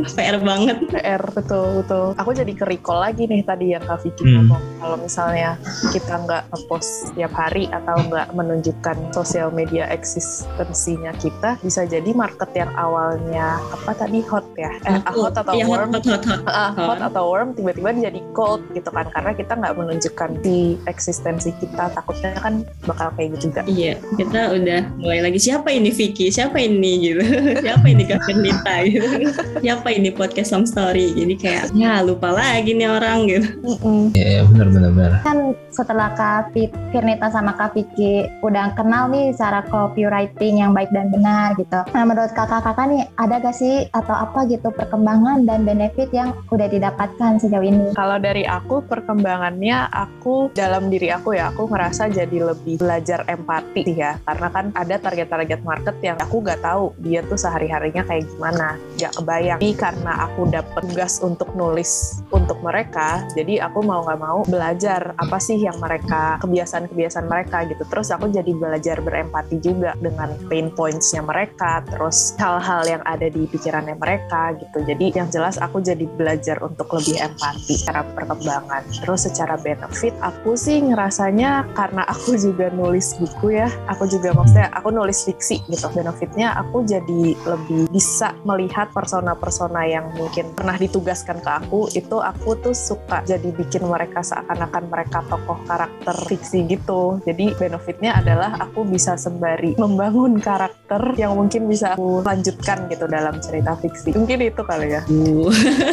[LAUGHS] PR banget. PR betul betul. Aku jadi ke recall lagi nih tadi yang Kak Vicky Hmm. ngomong kalau misalnya kita nggak ngepost setiap hari atau nggak menunjukkan sosial media eksistensinya kita, bisa jadi market yang awalnya apa tadi hot ya, eh, hot atau Iya, hot, warm, hot, hot, hot. Ah, hot Hot. atau warm tiba-tiba jadi cold gitu kan karena kita nggak menunjukkan di eksistensi kita takutnya kan bakal kayak gitu juga Iya, kita udah mulai lagi siapa ini Vicky, siapa ini gitu, [LAUGHS] siapa ini Kak Fernita gitu, [LAUGHS] siapa ini podcast Some Story. Jadi kayak ya lupa lagi nih orang gitu. Ya, bener bener bener. kan setelah Kak Firnita sama Kak Vicky udah kenal nih cara copywriting yang baik dan benar gitu. Nah menurut kakak-kakak nih ada gak sih atau apa gitu perkembangan dan benefit yang udah didapatkan sejauh ini? Kalau dari aku perkembangannya aku dalam diri aku ya aku ngerasa jadi lebih belajar empati sih ya karena kan ada target-target market yang aku nggak tahu dia tuh sehari-harinya kayak gimana nggak kebayang tapi karena aku dapet tugas untuk nulis untuk mereka jadi aku mau nggak mau belajar apa sih yang mereka kebiasaan-kebiasaan mereka gitu. Terus aku jadi belajar berempati juga dengan pain pointsnya mereka terus hal-hal yang ada di pikirannya mereka gitu. Jadi yang jelas aku jadi belajar untuk lebih empati secara perkembangan. Terus secara benefit aku sih ngerasanya karena aku juga nulis buku ya aku juga maksudnya aku nulis fiksi gitu. Benefitnya aku jadi lebih bisa melihat persona-persona yang mungkin pernah ditugaskan ke aku itu aku tuh suka jadi bikin mereka seakan-akan mereka tokoh karakter fiksi gitu jadi benefitnya adalah aku bisa sembari membangun karakter yang mungkin bisa aku lanjutkan gitu dalam cerita fiksi mungkin itu kali ya Uh.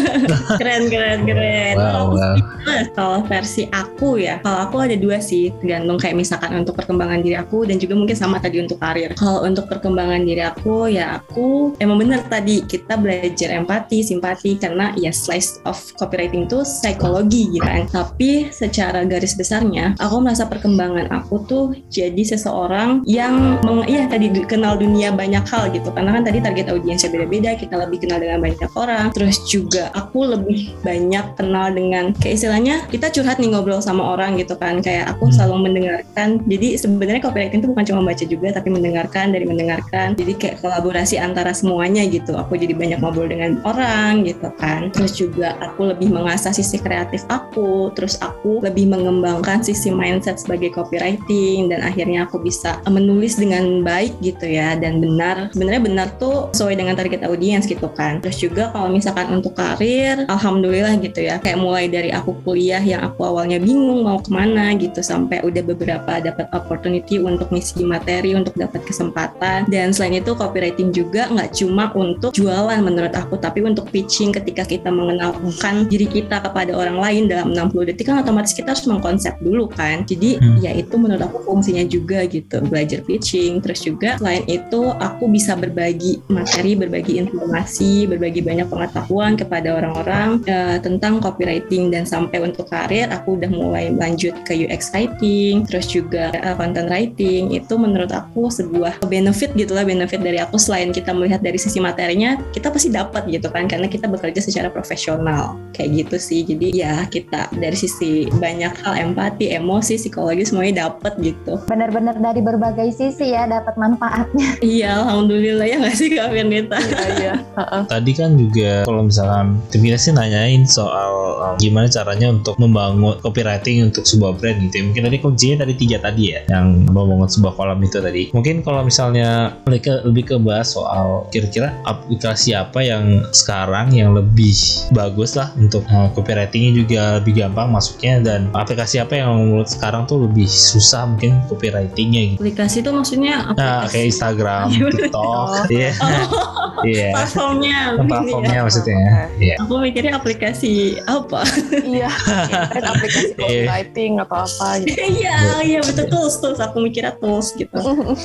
[LAUGHS] keren keren keren. Wow, wow. eh, kalau versi aku ya, kalau aku ada dua sih, tergantung kayak misalkan untuk perkembangan diri aku dan juga mungkin sama tadi untuk karir. Kalau untuk perkembangan diri aku ya aku emang bener tadi kita belajar empati, simpati karena ya slice of copywriting itu psikologi gitu kan. Tapi secara garis besarnya aku merasa perkembangan aku tuh jadi seseorang yang meng, ya tadi kenal dunia banyak hal gitu. Karena kan tadi target audiensnya beda-beda kita lebih kenal dengan banyak orang. Terus juga aku lebih banyak kenal dengan kayak istilahnya kita curhat nih ngobrol sama orang gitu kan. Kayak aku Hmm. selalu mendengarkan. Jadi sebenarnya copywriting itu bukan cuma baca juga tapi mendengarkan dari mendengarkan. Jadi kayak kolaborasi antara semuanya gitu. Aku jadi banyak ngobrol dengan orang gitu kan. Terus juga aku lebih mengasah sisi kreatif aku terus aku lebih mengembangkan sisi mindset sebagai copywriting dan akhirnya aku bisa menulis dengan baik gitu ya dan benar sebenarnya benar tuh sesuai dengan target audiens gitu kan. Terus juga kalau misalkan untuk karir alhamdulillah gitu ya kayak mulai dari aku kuliah yang aku awalnya bingung mau ke mana gitu sampai udah beberapa dapat opportunity untuk ngisi materi untuk dapat kesempatan. Dan selain itu copywriting juga nggak cuma untuk jualan menurut aku tapi untuk pitching ketika kita mengenalkan diri kita kepada orang lain dalam 60 detik kan otomatis kita harus mengkonsep dulu kan. Jadi Hmm. ya itu menurut aku fungsinya juga gitu. Belajar pitching terus juga selain itu aku bisa berbagi materi berbagi informasi berbagi banyak pengetahuan kepada orang-orang eh, tentang copywriting. Dan sampai untuk karir aku udah mulai lanjut ke UX writing terus juga eh, content writing. Itu menurut aku sebuah benefit gitulah benefit dari aku. Selain kita melihat dari sisi materinya kita pasti dapat dapat gitu kan karena kita bekerja secara profesional kayak gitu sih jadi ya kita dari sisi banyak hal empati emosi psikologi semuanya dapat gitu Bener-bener dari berbagai sisi ya dapat manfaatnya. [LAUGHS] iya alhamdulillah ya nggak sih kak Firnita Iya, iya. Heeh. Tadi kan juga kalau misalkan kita sih nanyain soal um, gimana caranya untuk membangun copywriting untuk sebuah brand gitu ya. Mungkin tadi kuncinya tadi tiga tadi ya, yang membangun sebuah kolam itu tadi. Mungkin kalau misalnya lebih ke, lebih ke bahas soal kira-kira aplikasi apa yang sekarang yang lebih bagus lah untuk uh, copywritingnya juga lebih gampang masuknya dan aplikasi apa yang menurut sekarang tuh lebih susah mungkin copywritingnya gitu. aplikasi itu maksudnya Nah, aplikasi kayak Instagram, [LAUGHS] Iya, bener. TikTok, iya, oh, iya, platformnya platformnya Iya. maksudnya, iya. aku mikirnya aplikasi apa [LAUGHS] Iya. [LAUGHS] Kan aplikasi Iya. copywriting atau apa gitu. iya iya betul tools tools aku mikirnya tools gitu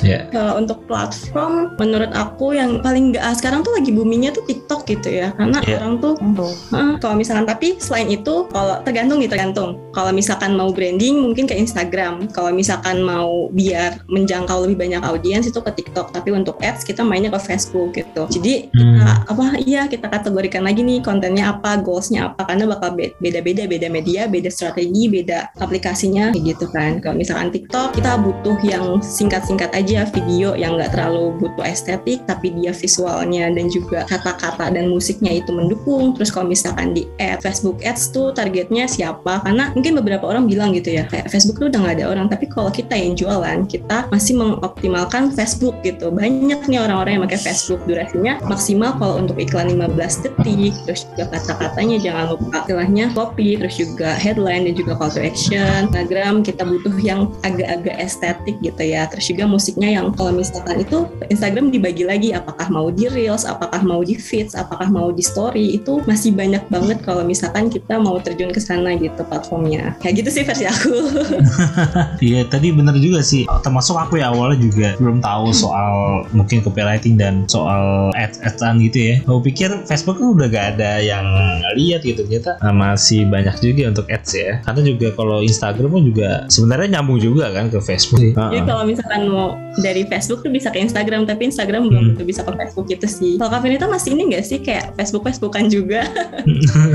Iya. Kalau untuk platform, menurut aku yang paling nggak ah, sekarang tuh lagi boomingnya tuh TikTok gitu ya, karena Iya. orang tuh Tuh. Heeh, kalau misalkan tapi selain itu kalau tergantung nih tergantung. Kalau misalkan mau branding mungkin ke Instagram. Kalau misalkan mau biar menjangkau lebih banyak audiens itu ke TikTok. Tapi untuk ads kita mainnya ke Facebook gitu. Jadi kita Hmm. apa iya kita kategorikan lagi nih kontennya apa, goalsnya apa karena bakal be- beda-beda beda media, beda strategi, beda aplikasinya gitu kan. Kalau misalkan TikTok kita butuh yang singkat-singkat aja video yang nggak terlalu butuh estetik tapi dia visualnya dan juga kata-kata dan musiknya itu mendukung. Terus kalau misalkan di ad, Facebook Ads tuh targetnya siapa? Karena mungkin beberapa orang bilang gitu ya, kayak Facebook tuh udah nggak ada orang. Tapi kalau kita yang jualan, kita masih mengoptimalkan Facebook gitu. Banyak nih orang-orang yang pakai Facebook durasinya maksimal kalau untuk iklan 15 detik. Terus juga kata-katanya jangan lupa istilahnya copy, terus juga headline dan juga call to action. Instagram kita butuh yang agak-agak estetik gitu ya. Terus juga musiknya yang kalau misalkan itu Instagram dibagi lagi apakah mau di reels, apakah mau di feeds, apakah mau di story itu masih banyak banget kalau misalkan kita mau terjun ke sana gitu platformnya. Kayak gitu sih versi aku. [LAUGHS] Iya tadi bener juga sih termasuk aku ya awalnya juga belum tahu soal mungkin copywriting dan soal ads adsan gitu ya aku pikir Facebook udah gak ada yang lihat gitu ternyata ah, masih banyak juga untuk ads ya karena juga kalau Instagram pun juga sebenarnya nyambung juga kan ke Facebook sih. Jadi Ah, ah. kalau misalkan mau dari Facebook tuh bisa ke Instagram, tapi Instagram belum Hmm. bisa ke Facebook gitu sih. Kalau Kak Finita masih ini nggak sih kayak Facebook Facebookan juga? [LAUGHS]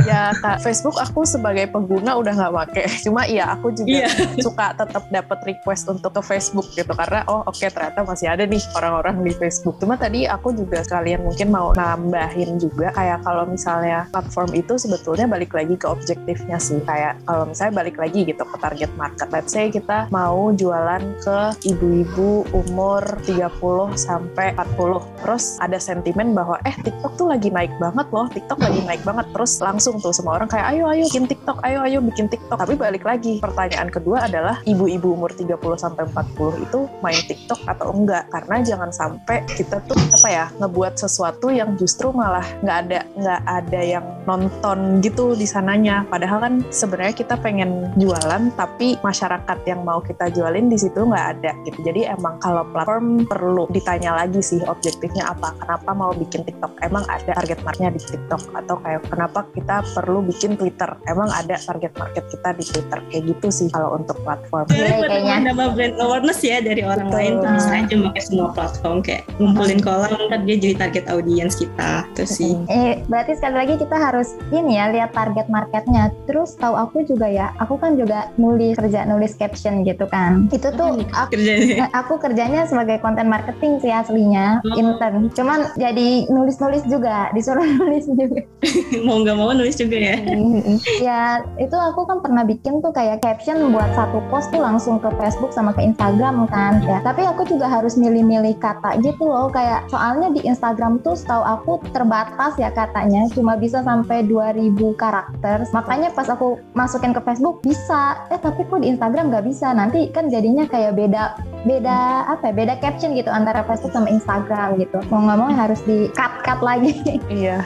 Ya kak Facebook aku sebagai pengguna udah nggak pakai. Cuma iya aku juga Iya. suka tetap dapat request untuk ke Facebook gitu karena oh oke ternyata masih ada nih orang-orang di Facebook. Cuma tadi aku juga sekalian mungkin mau nambahin juga kayak kalau misalnya platform itu sebetulnya balik lagi ke objektifnya sih. Kayak kalau misalnya balik lagi gitu ke target market. Let's say kita mau jualan ke ibu-ibu umur 30 sampai 40. Terus ada sentimen bahwa eh TikTok tuh lagi naik banget loh, TikTok lagi naik banget. Terus langsung tuh semua orang kayak ayo ayo bikin TikTok, ayo ayo bikin TikTok. Tapi balik lagi, pertanyaan kedua adalah ibu-ibu umur 30 sampai 40 itu main TikTok atau enggak? Karena jangan sampai kita tuh apa ya, ngebuat sesuatu yang justru malah nggak ada nggak ada yang nonton gitu di sananya. Padahal kan sebenarnya kita pengen jualan tapi masyarakat yang mau kita jualin di situ nggak ada gitu. Jadi emang kalau platform perlu ditanya lagi sih objektifnya apa. Kenapa mau bikin TikTok? Emang ada target marketnya di TikTok atau kayak kenapa kita perlu bikin Twitter? Emang ada target market kita di Twitter? Kayak gitu sih kalau untuk platform. Buat kayaknya. menambah brand awareness ya dari orang Betul. lain tuh bisa aja pakai semua platform kayak ngumpulin kolam ntar dia jadi target audiens kita itu sih. Eh, berarti sekali lagi kita harus ini ya lihat target marketnya. Terus tahu aku juga ya, aku kan juga nulis kerja nulis caption gitu kan. Itu tuh aku, kerjanya. [LAUGHS] aku kerjanya sebagai konten marketing sih aslinya, Oh. intern. Cuman jadi nulis-nulis juga, disuruh [LAUGHS] nulis juga. mau nggak mau nulis juga ya. Ya itu aku kan pernah bikin tuh kayak caption buat satu post tuh langsung ke Facebook sama ke Instagram kan ya. Tapi aku juga harus milih-milih kata gitu loh kayak soalnya di Instagram tuh setahu aku terbatas ya katanya cuma bisa sampai 2000 karakter. Makanya pas aku masukin ke Facebook bisa, eh tapi kok di Instagram nggak bisa. Nanti kan jadinya kayak beda beda apa ya, beda caption gitu antara Facebook sama Instagram gitu. Mau nggak mau harus di cut cut lagi. Iya.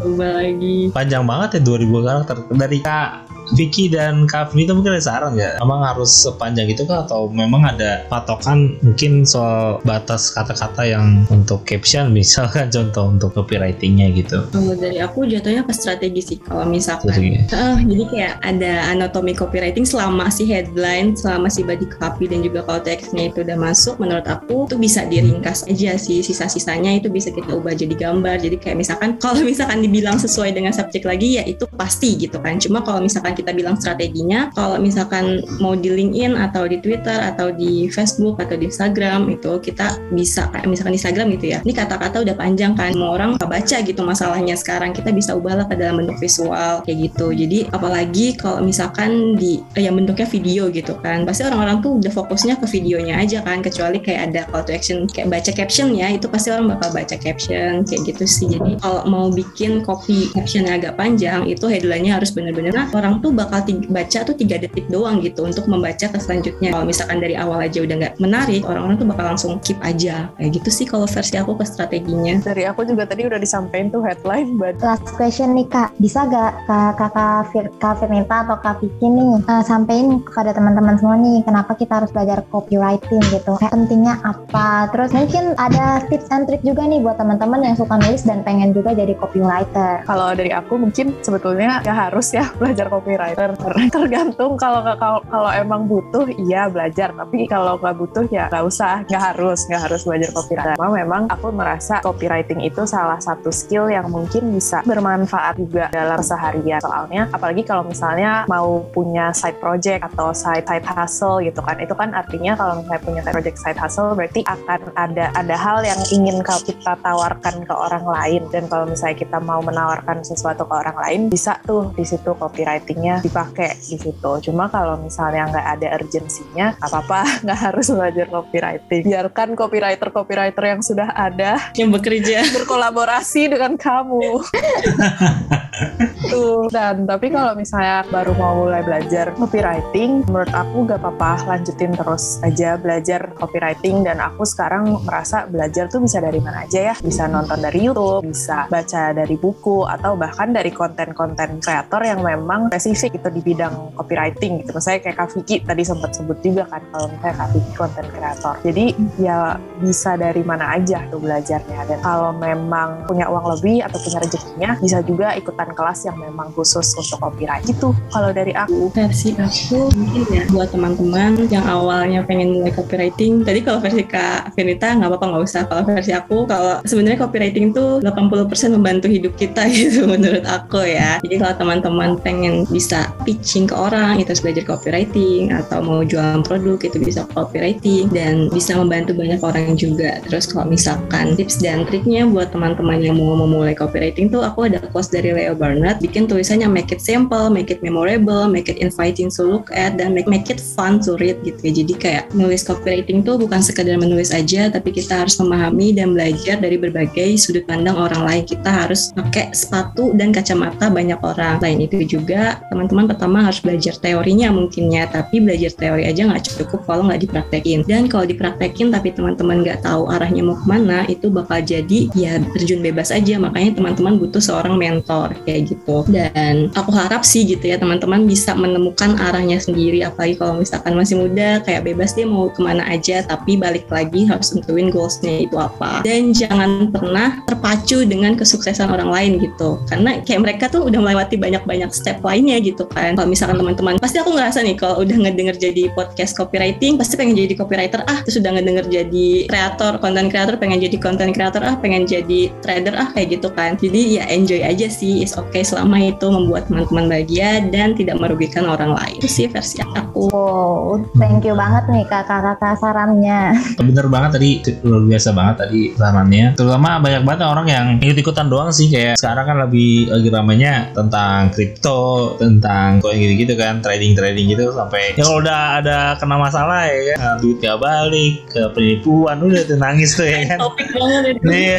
Coba lagi. panjang banget ya 2000 karakter dari Kak Vicky dan Kavni itu mungkin ada saran nggak? Memang harus sepanjang itu kah atau memang ada patokan mungkin soal batas kata-kata yang untuk caption [LAUGHS] misalkan contoh untuk copywritingnya gitu. Kalau dari aku jatuhnya ke strategi sih. Kalau misalkan, Strategi. Eh, jadi kayak ada anatomi copywriting selama si headline, selama si body copy dan juga call to action-nya itu udah masuk, menurut aku itu bisa diringkas aja sih. Sisa-sisanya itu bisa kita ubah jadi gambar. Jadi kayak misalkan kalau misalkan dibilang sesuai dengan subjek lagi ya itu pasti gitu kan. Cuma kalau misalkan kita bilang strateginya, kalau misalkan mau di LinkedIn atau di Twitter atau di Facebook atau di Instagram itu kita bisa kayak misalkan Instagram gitu ya. Ini kata-kata udah panjang kan, mau orang baca gitu masalahnya sekarang kita bisa ubahlah ke dalam bentuk visual kayak gitu. Jadi apalagi kalau misalkan di eh, yang bentuknya video gitu kan, pasti orang-orang tuh udah fokusnya ke videonya aja kan, kecuali kayak ada call to action kayak baca caption ya, itu pasti orang bakal baca caption kayak gitu sih. Jadi kalau mau bikin copy captionnya agak panjang, itu headline-nya harus bener-bener nah, orang tuh bakal ti- baca tuh tiga detik doang gitu untuk membaca ke selanjutnya. Kalau misalkan dari awal aja udah nggak menarik, orang-orang tuh bakal langsung keep aja kayak gitu sih kalau versi aku ke strateginya. Dari aku juga tadi udah disampaikan tuh headline, but Last question nih kak, bisa gak kak kakak Fir- kak Firnita atau kak Vicky nih eh, sampein kepada teman-teman semua nih kenapa kita harus belajar copywriting gitu? Kayak pentingnya apa? Terus mungkin ada tips and trick juga nih buat teman-teman yang suka nulis dan pengen juga jadi copywriter. kalau dari aku mungkin sebetulnya ya harus ya [LAUGHS] belajar copywriter. [LAUGHS] Tergantung kalau kalau emang butuh iya belajar, tapi kalau nggak butuh ya nggak usah, nggak harus nggak harus belajar copywriter. Cuma memang aku merasa copywriting itu salah satu skill yang mungkin bisa bermanfaat juga dalam seharian. Soalnya apalagi kalau misalnya mau punya side project atau side side hustle gitu kan, itu kan artinya kalau misalnya punya side project side hustle berarti akan ada ada hal yang ingin kalau kita tawarkan ke orang lain dan kalau misalnya kita mau menawarkan sesuatu ke orang lain bisa tuh di situ copywritingnya dipakai di situ. Cuma kalau misalnya nggak ada urgensinya, apa-apa [LAUGHS] nggak harus belajar copywriting. Biarkan copywriter-copywriter yang sudah ada Yang bekerja. [LAUGHS] berkolaborasi dengan kamu. [LAUGHS] Tuh. Dan tapi kalau misalnya baru mau mulai belajar copywriting, menurut aku gak apa-apa lanjutin terus aja belajar copywriting dan aku sekarang merasa belajar tuh bisa dari mana aja ya. Bisa nonton dari YouTube, bisa baca dari buku atau bahkan dari konten-konten kreator yang memang spesifik itu di bidang copywriting gitu. Misalnya kayak Kak Vicky tadi sempat sebut juga kan kalau misalnya Kak Vicky konten kreator. Jadi ya bisa dari mana aja tuh belajarnya. Dan kalau memang punya uang lebih atau punya rezekinya bisa juga ikutan kelas yang memang khusus untuk copyright gitu kalau dari aku. Versi aku mungkin ya buat teman-teman yang awalnya pengen mulai copywriting. Tadi kalau versi Kak Firnita nggak apa-apa nggak usah. Kalau versi aku kalau sebenarnya copywriting tuh 80% membantu hidup kita [LAUGHS] gitu menurut aku ya. Jadi kalau teman-teman pengen bisa pitching ke orang itu harus belajar copywriting atau mau jualan produk itu bisa copywriting dan bisa membantu banyak orang juga terus kalau misalkan tips dan triknya buat teman-teman yang mau memulai copywriting tuh aku ada quotes dari Leo Burnett bikin tulisannya make it simple, make it memorable, make it inviting to look at dan make make it fun to read gitu ya. Jadi kayak nulis copywriting tuh bukan sekedar menulis aja tapi kita harus memahami dan belajar dari berbagai sudut pandang orang lain. Kita harus pakai sepatu dan kacamata banyak orang. Selain itu juga teman-teman pertama harus belajar teorinya mungkinnya tapi belajar teori aja nggak cukup kalau nggak dipraktekin. Dan kalau dipraktekin tapi teman-teman nggak tahu arahnya mau ke mana itu bakal jadi ya terjun bebas aja. Makanya teman-teman butuh seorang mentor kayak gitu. Dan aku harap sih gitu ya teman-teman bisa menemukan arahnya sendiri. Apalagi kalau misalkan masih muda kayak bebas dia mau ke mana aja tapi balik lagi harus tentuin goalsnya itu apa. Dan jangan pernah terpacu dengan kesuksesan orang lain gitu. Karena kayak mereka tuh udah melewati banyak-banyak step lainnya gitu kan. Kalau misalkan teman-teman pasti aku ngerasa nih kalau udah ngedenger jadi podcast copywriting pasti pengen jadi copywriter. Ah terus udah ngedenger jadi kreator konten kreator pengen jadi konten kreator ah pengen jadi trader. Ah kayak gitu kan. Jadi ya enjoy aja sih. Is okay selama itu membuat teman-teman bahagia dan tidak merugikan orang lain. Itu sih versi aku. Wow, thank you banget nih kakak-kakak sarannya. [LAUGHS] Bener banget tadi luar biasa banget tadi sarannya. Terutama banyak banget orang yang ikut-ikutan doang sih. Kayak sekarang kan lebih lagi ramainya tentang kripto, tentang koin gitu-gitu kan, trading-trading gitu sampai ya kalau udah ada kena masalah ya kan, nah, duit gak balik ke penipuan udah tuh nangis tuh ya kan. topik banget itu Iya.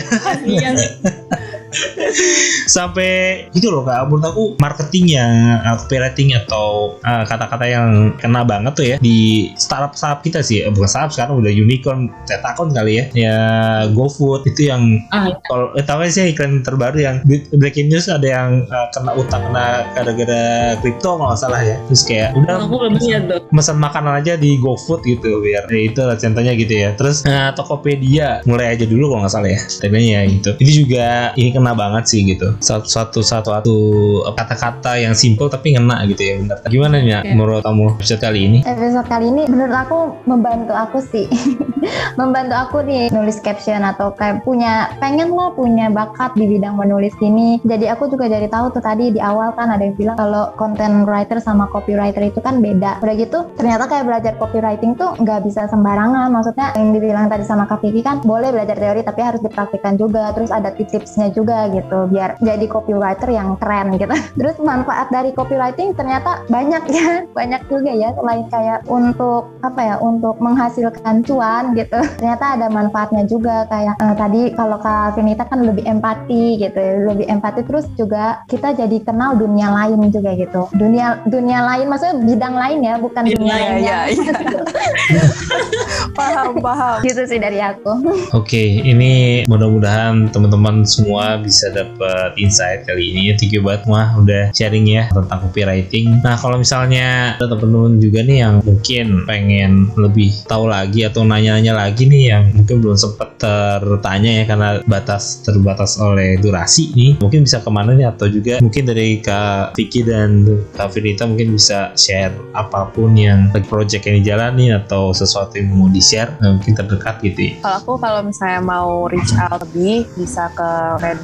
[LAUGHS] sampai itu loh kak. Menurut aku marketingnya uh, copywriting atau uh, kata-kata yang kena banget tuh ya di startup startup kita sih. Eh, bukan startup sekarang udah unicorn tetakon kali ya. Ya GoFood itu yang Ah, kalau eh, tahu sih iklan terbaru yang breaking news ada yang uh, kena utang kena gara-gara kripto kalau nggak salah ya. Terus kayak udah aku belum lihat tuh. pesan makanan aja di GoFood gitu biar ya, itu lah contohnya gitu ya. Terus eh, Tokopedia mulai aja dulu kalau nggak salah ya. Temanya gitu. Ini juga ini kena banget sih gitu. Satu satu satu, satu kata-kata yang simple tapi ngena gitu ya benar gimana nih Oke. menurut kamu episode kali ini? Episode kali ini menurut aku membantu aku sih. [LAUGHS] Membantu aku nih nulis caption atau kayak punya pengen lah punya bakat di bidang menulis ini. Jadi aku juga jadi tahu tuh tadi di awal kan ada yang bilang kalau content writer sama copywriter itu kan beda. Udah gitu ternyata kayak belajar copywriting tuh nggak bisa sembarangan. Maksudnya yang dibilang tadi sama Kak Vicky kan boleh belajar teori tapi harus dipraktikkan juga. Terus ada tips-tipsnya juga gitu biar jadi copywriter yang keren gitu. [LAUGHS] Terus manfaat dari copywriting ternyata banyak ya [LAUGHS] banyak juga ya selain kayak untuk apa ya untuk menghasilkan cuan gitu. [LAUGHS] Ternyata ada manfaatnya juga kayak eh, tadi kalau Kak Vinita kan lebih empati gitu ya, lebih empati. Terus juga kita jadi kenal dunia lain juga gitu. Dunia dunia lain maksudnya bidang lain ya bukan Bidang dunia Iya, lainnya iya, iya. paham, paham. gitu sih dari aku. Oke, ini mudah-mudahan teman-teman semua bisa dapat insight kali ini. Thank you banget Mah udah sharing ya tentang copywriting. Nah, kalau misalnya ada teman-teman juga nih yang mungkin pengen lebih tahu lagi atau nanya-nanya lagi nih yang mungkin belum sempat tertanya ya karena batas terbatas oleh durasi nih, mungkin bisa ke mana nih atau juga mungkin dari Kak Vicky dan Kak Vinita mungkin bisa share apa pun yang project yang dijalani atau sesuatu yang mau di-share nah, mungkin terdekat gitu ya. Kalau aku kalau misalnya mau reach out lebih bisa ke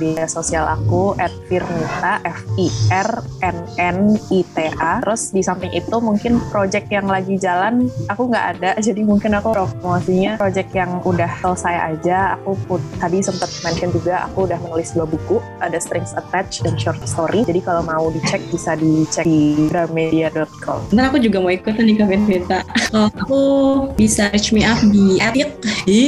media sosial aku @firnita F I R N N I T A. Terus di samping itu mungkin project yang lagi jalan aku nggak ada [LAUGHS] jadi mungkin aku promosinya project yang udah selesai aja. Aku put, tadi sempat mention juga aku udah menulis dua buku ada strings attached dan short story. Jadi kalau mau dicek bisa dicek di gramedia.com. Ntar aku juga mau ikutan nih Kak. Kalau aku bisa reach me up di Fikhi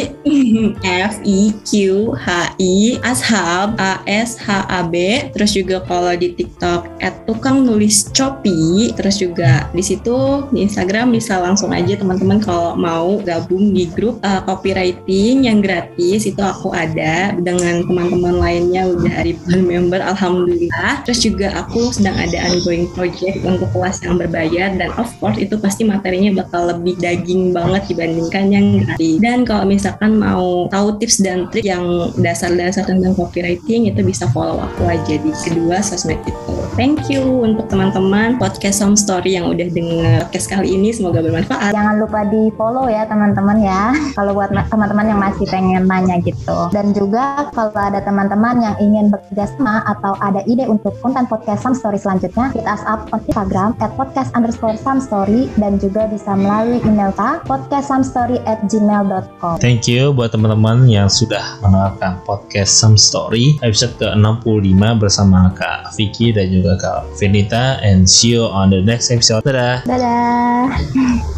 F I Q H I Ashab S H A B. Terus juga kalau di TikTok at tukang nulis Shopee. Terus juga di situ di Instagram bisa langsung aja teman-teman kalau mau gabung di grup uh, copywriting yang gratis itu aku ada dengan teman-teman lainnya udah ribuan member alhamdulillah. Terus juga aku sedang ada ongoing project untuk kelas yang berbayar dan of course itu pasti materinya bakal lebih daging banget dibandingkan yang gratis. Dan kalau misalkan mau tahu tips dan trik yang dasar-dasar tentang copywriting itu bisa follow aku aja di kedua sosmed itu. Thank you untuk teman-teman podcast Some Story yang udah denger podcast kali ini semoga bermanfaat. Jangan lupa di follow ya teman-teman ya. Kalau buat ma- teman-teman yang masih pengen nanya gitu. Dan juga kalau ada teman-teman yang ingin bekerja sama atau ada ide untuk konten podcast Some Story selanjutnya, hit us up on Instagram at podcast underscore some story dan juga bisa melalui email kita podcastsomestory at gmail.com. Thank you buat teman-teman yang sudah mendengarkan podcast Some Story episode ke-65 bersama Kak Vicky dan juga Kak Venita and see you on the next episode. Dadah. Dadah.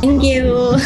Thank you.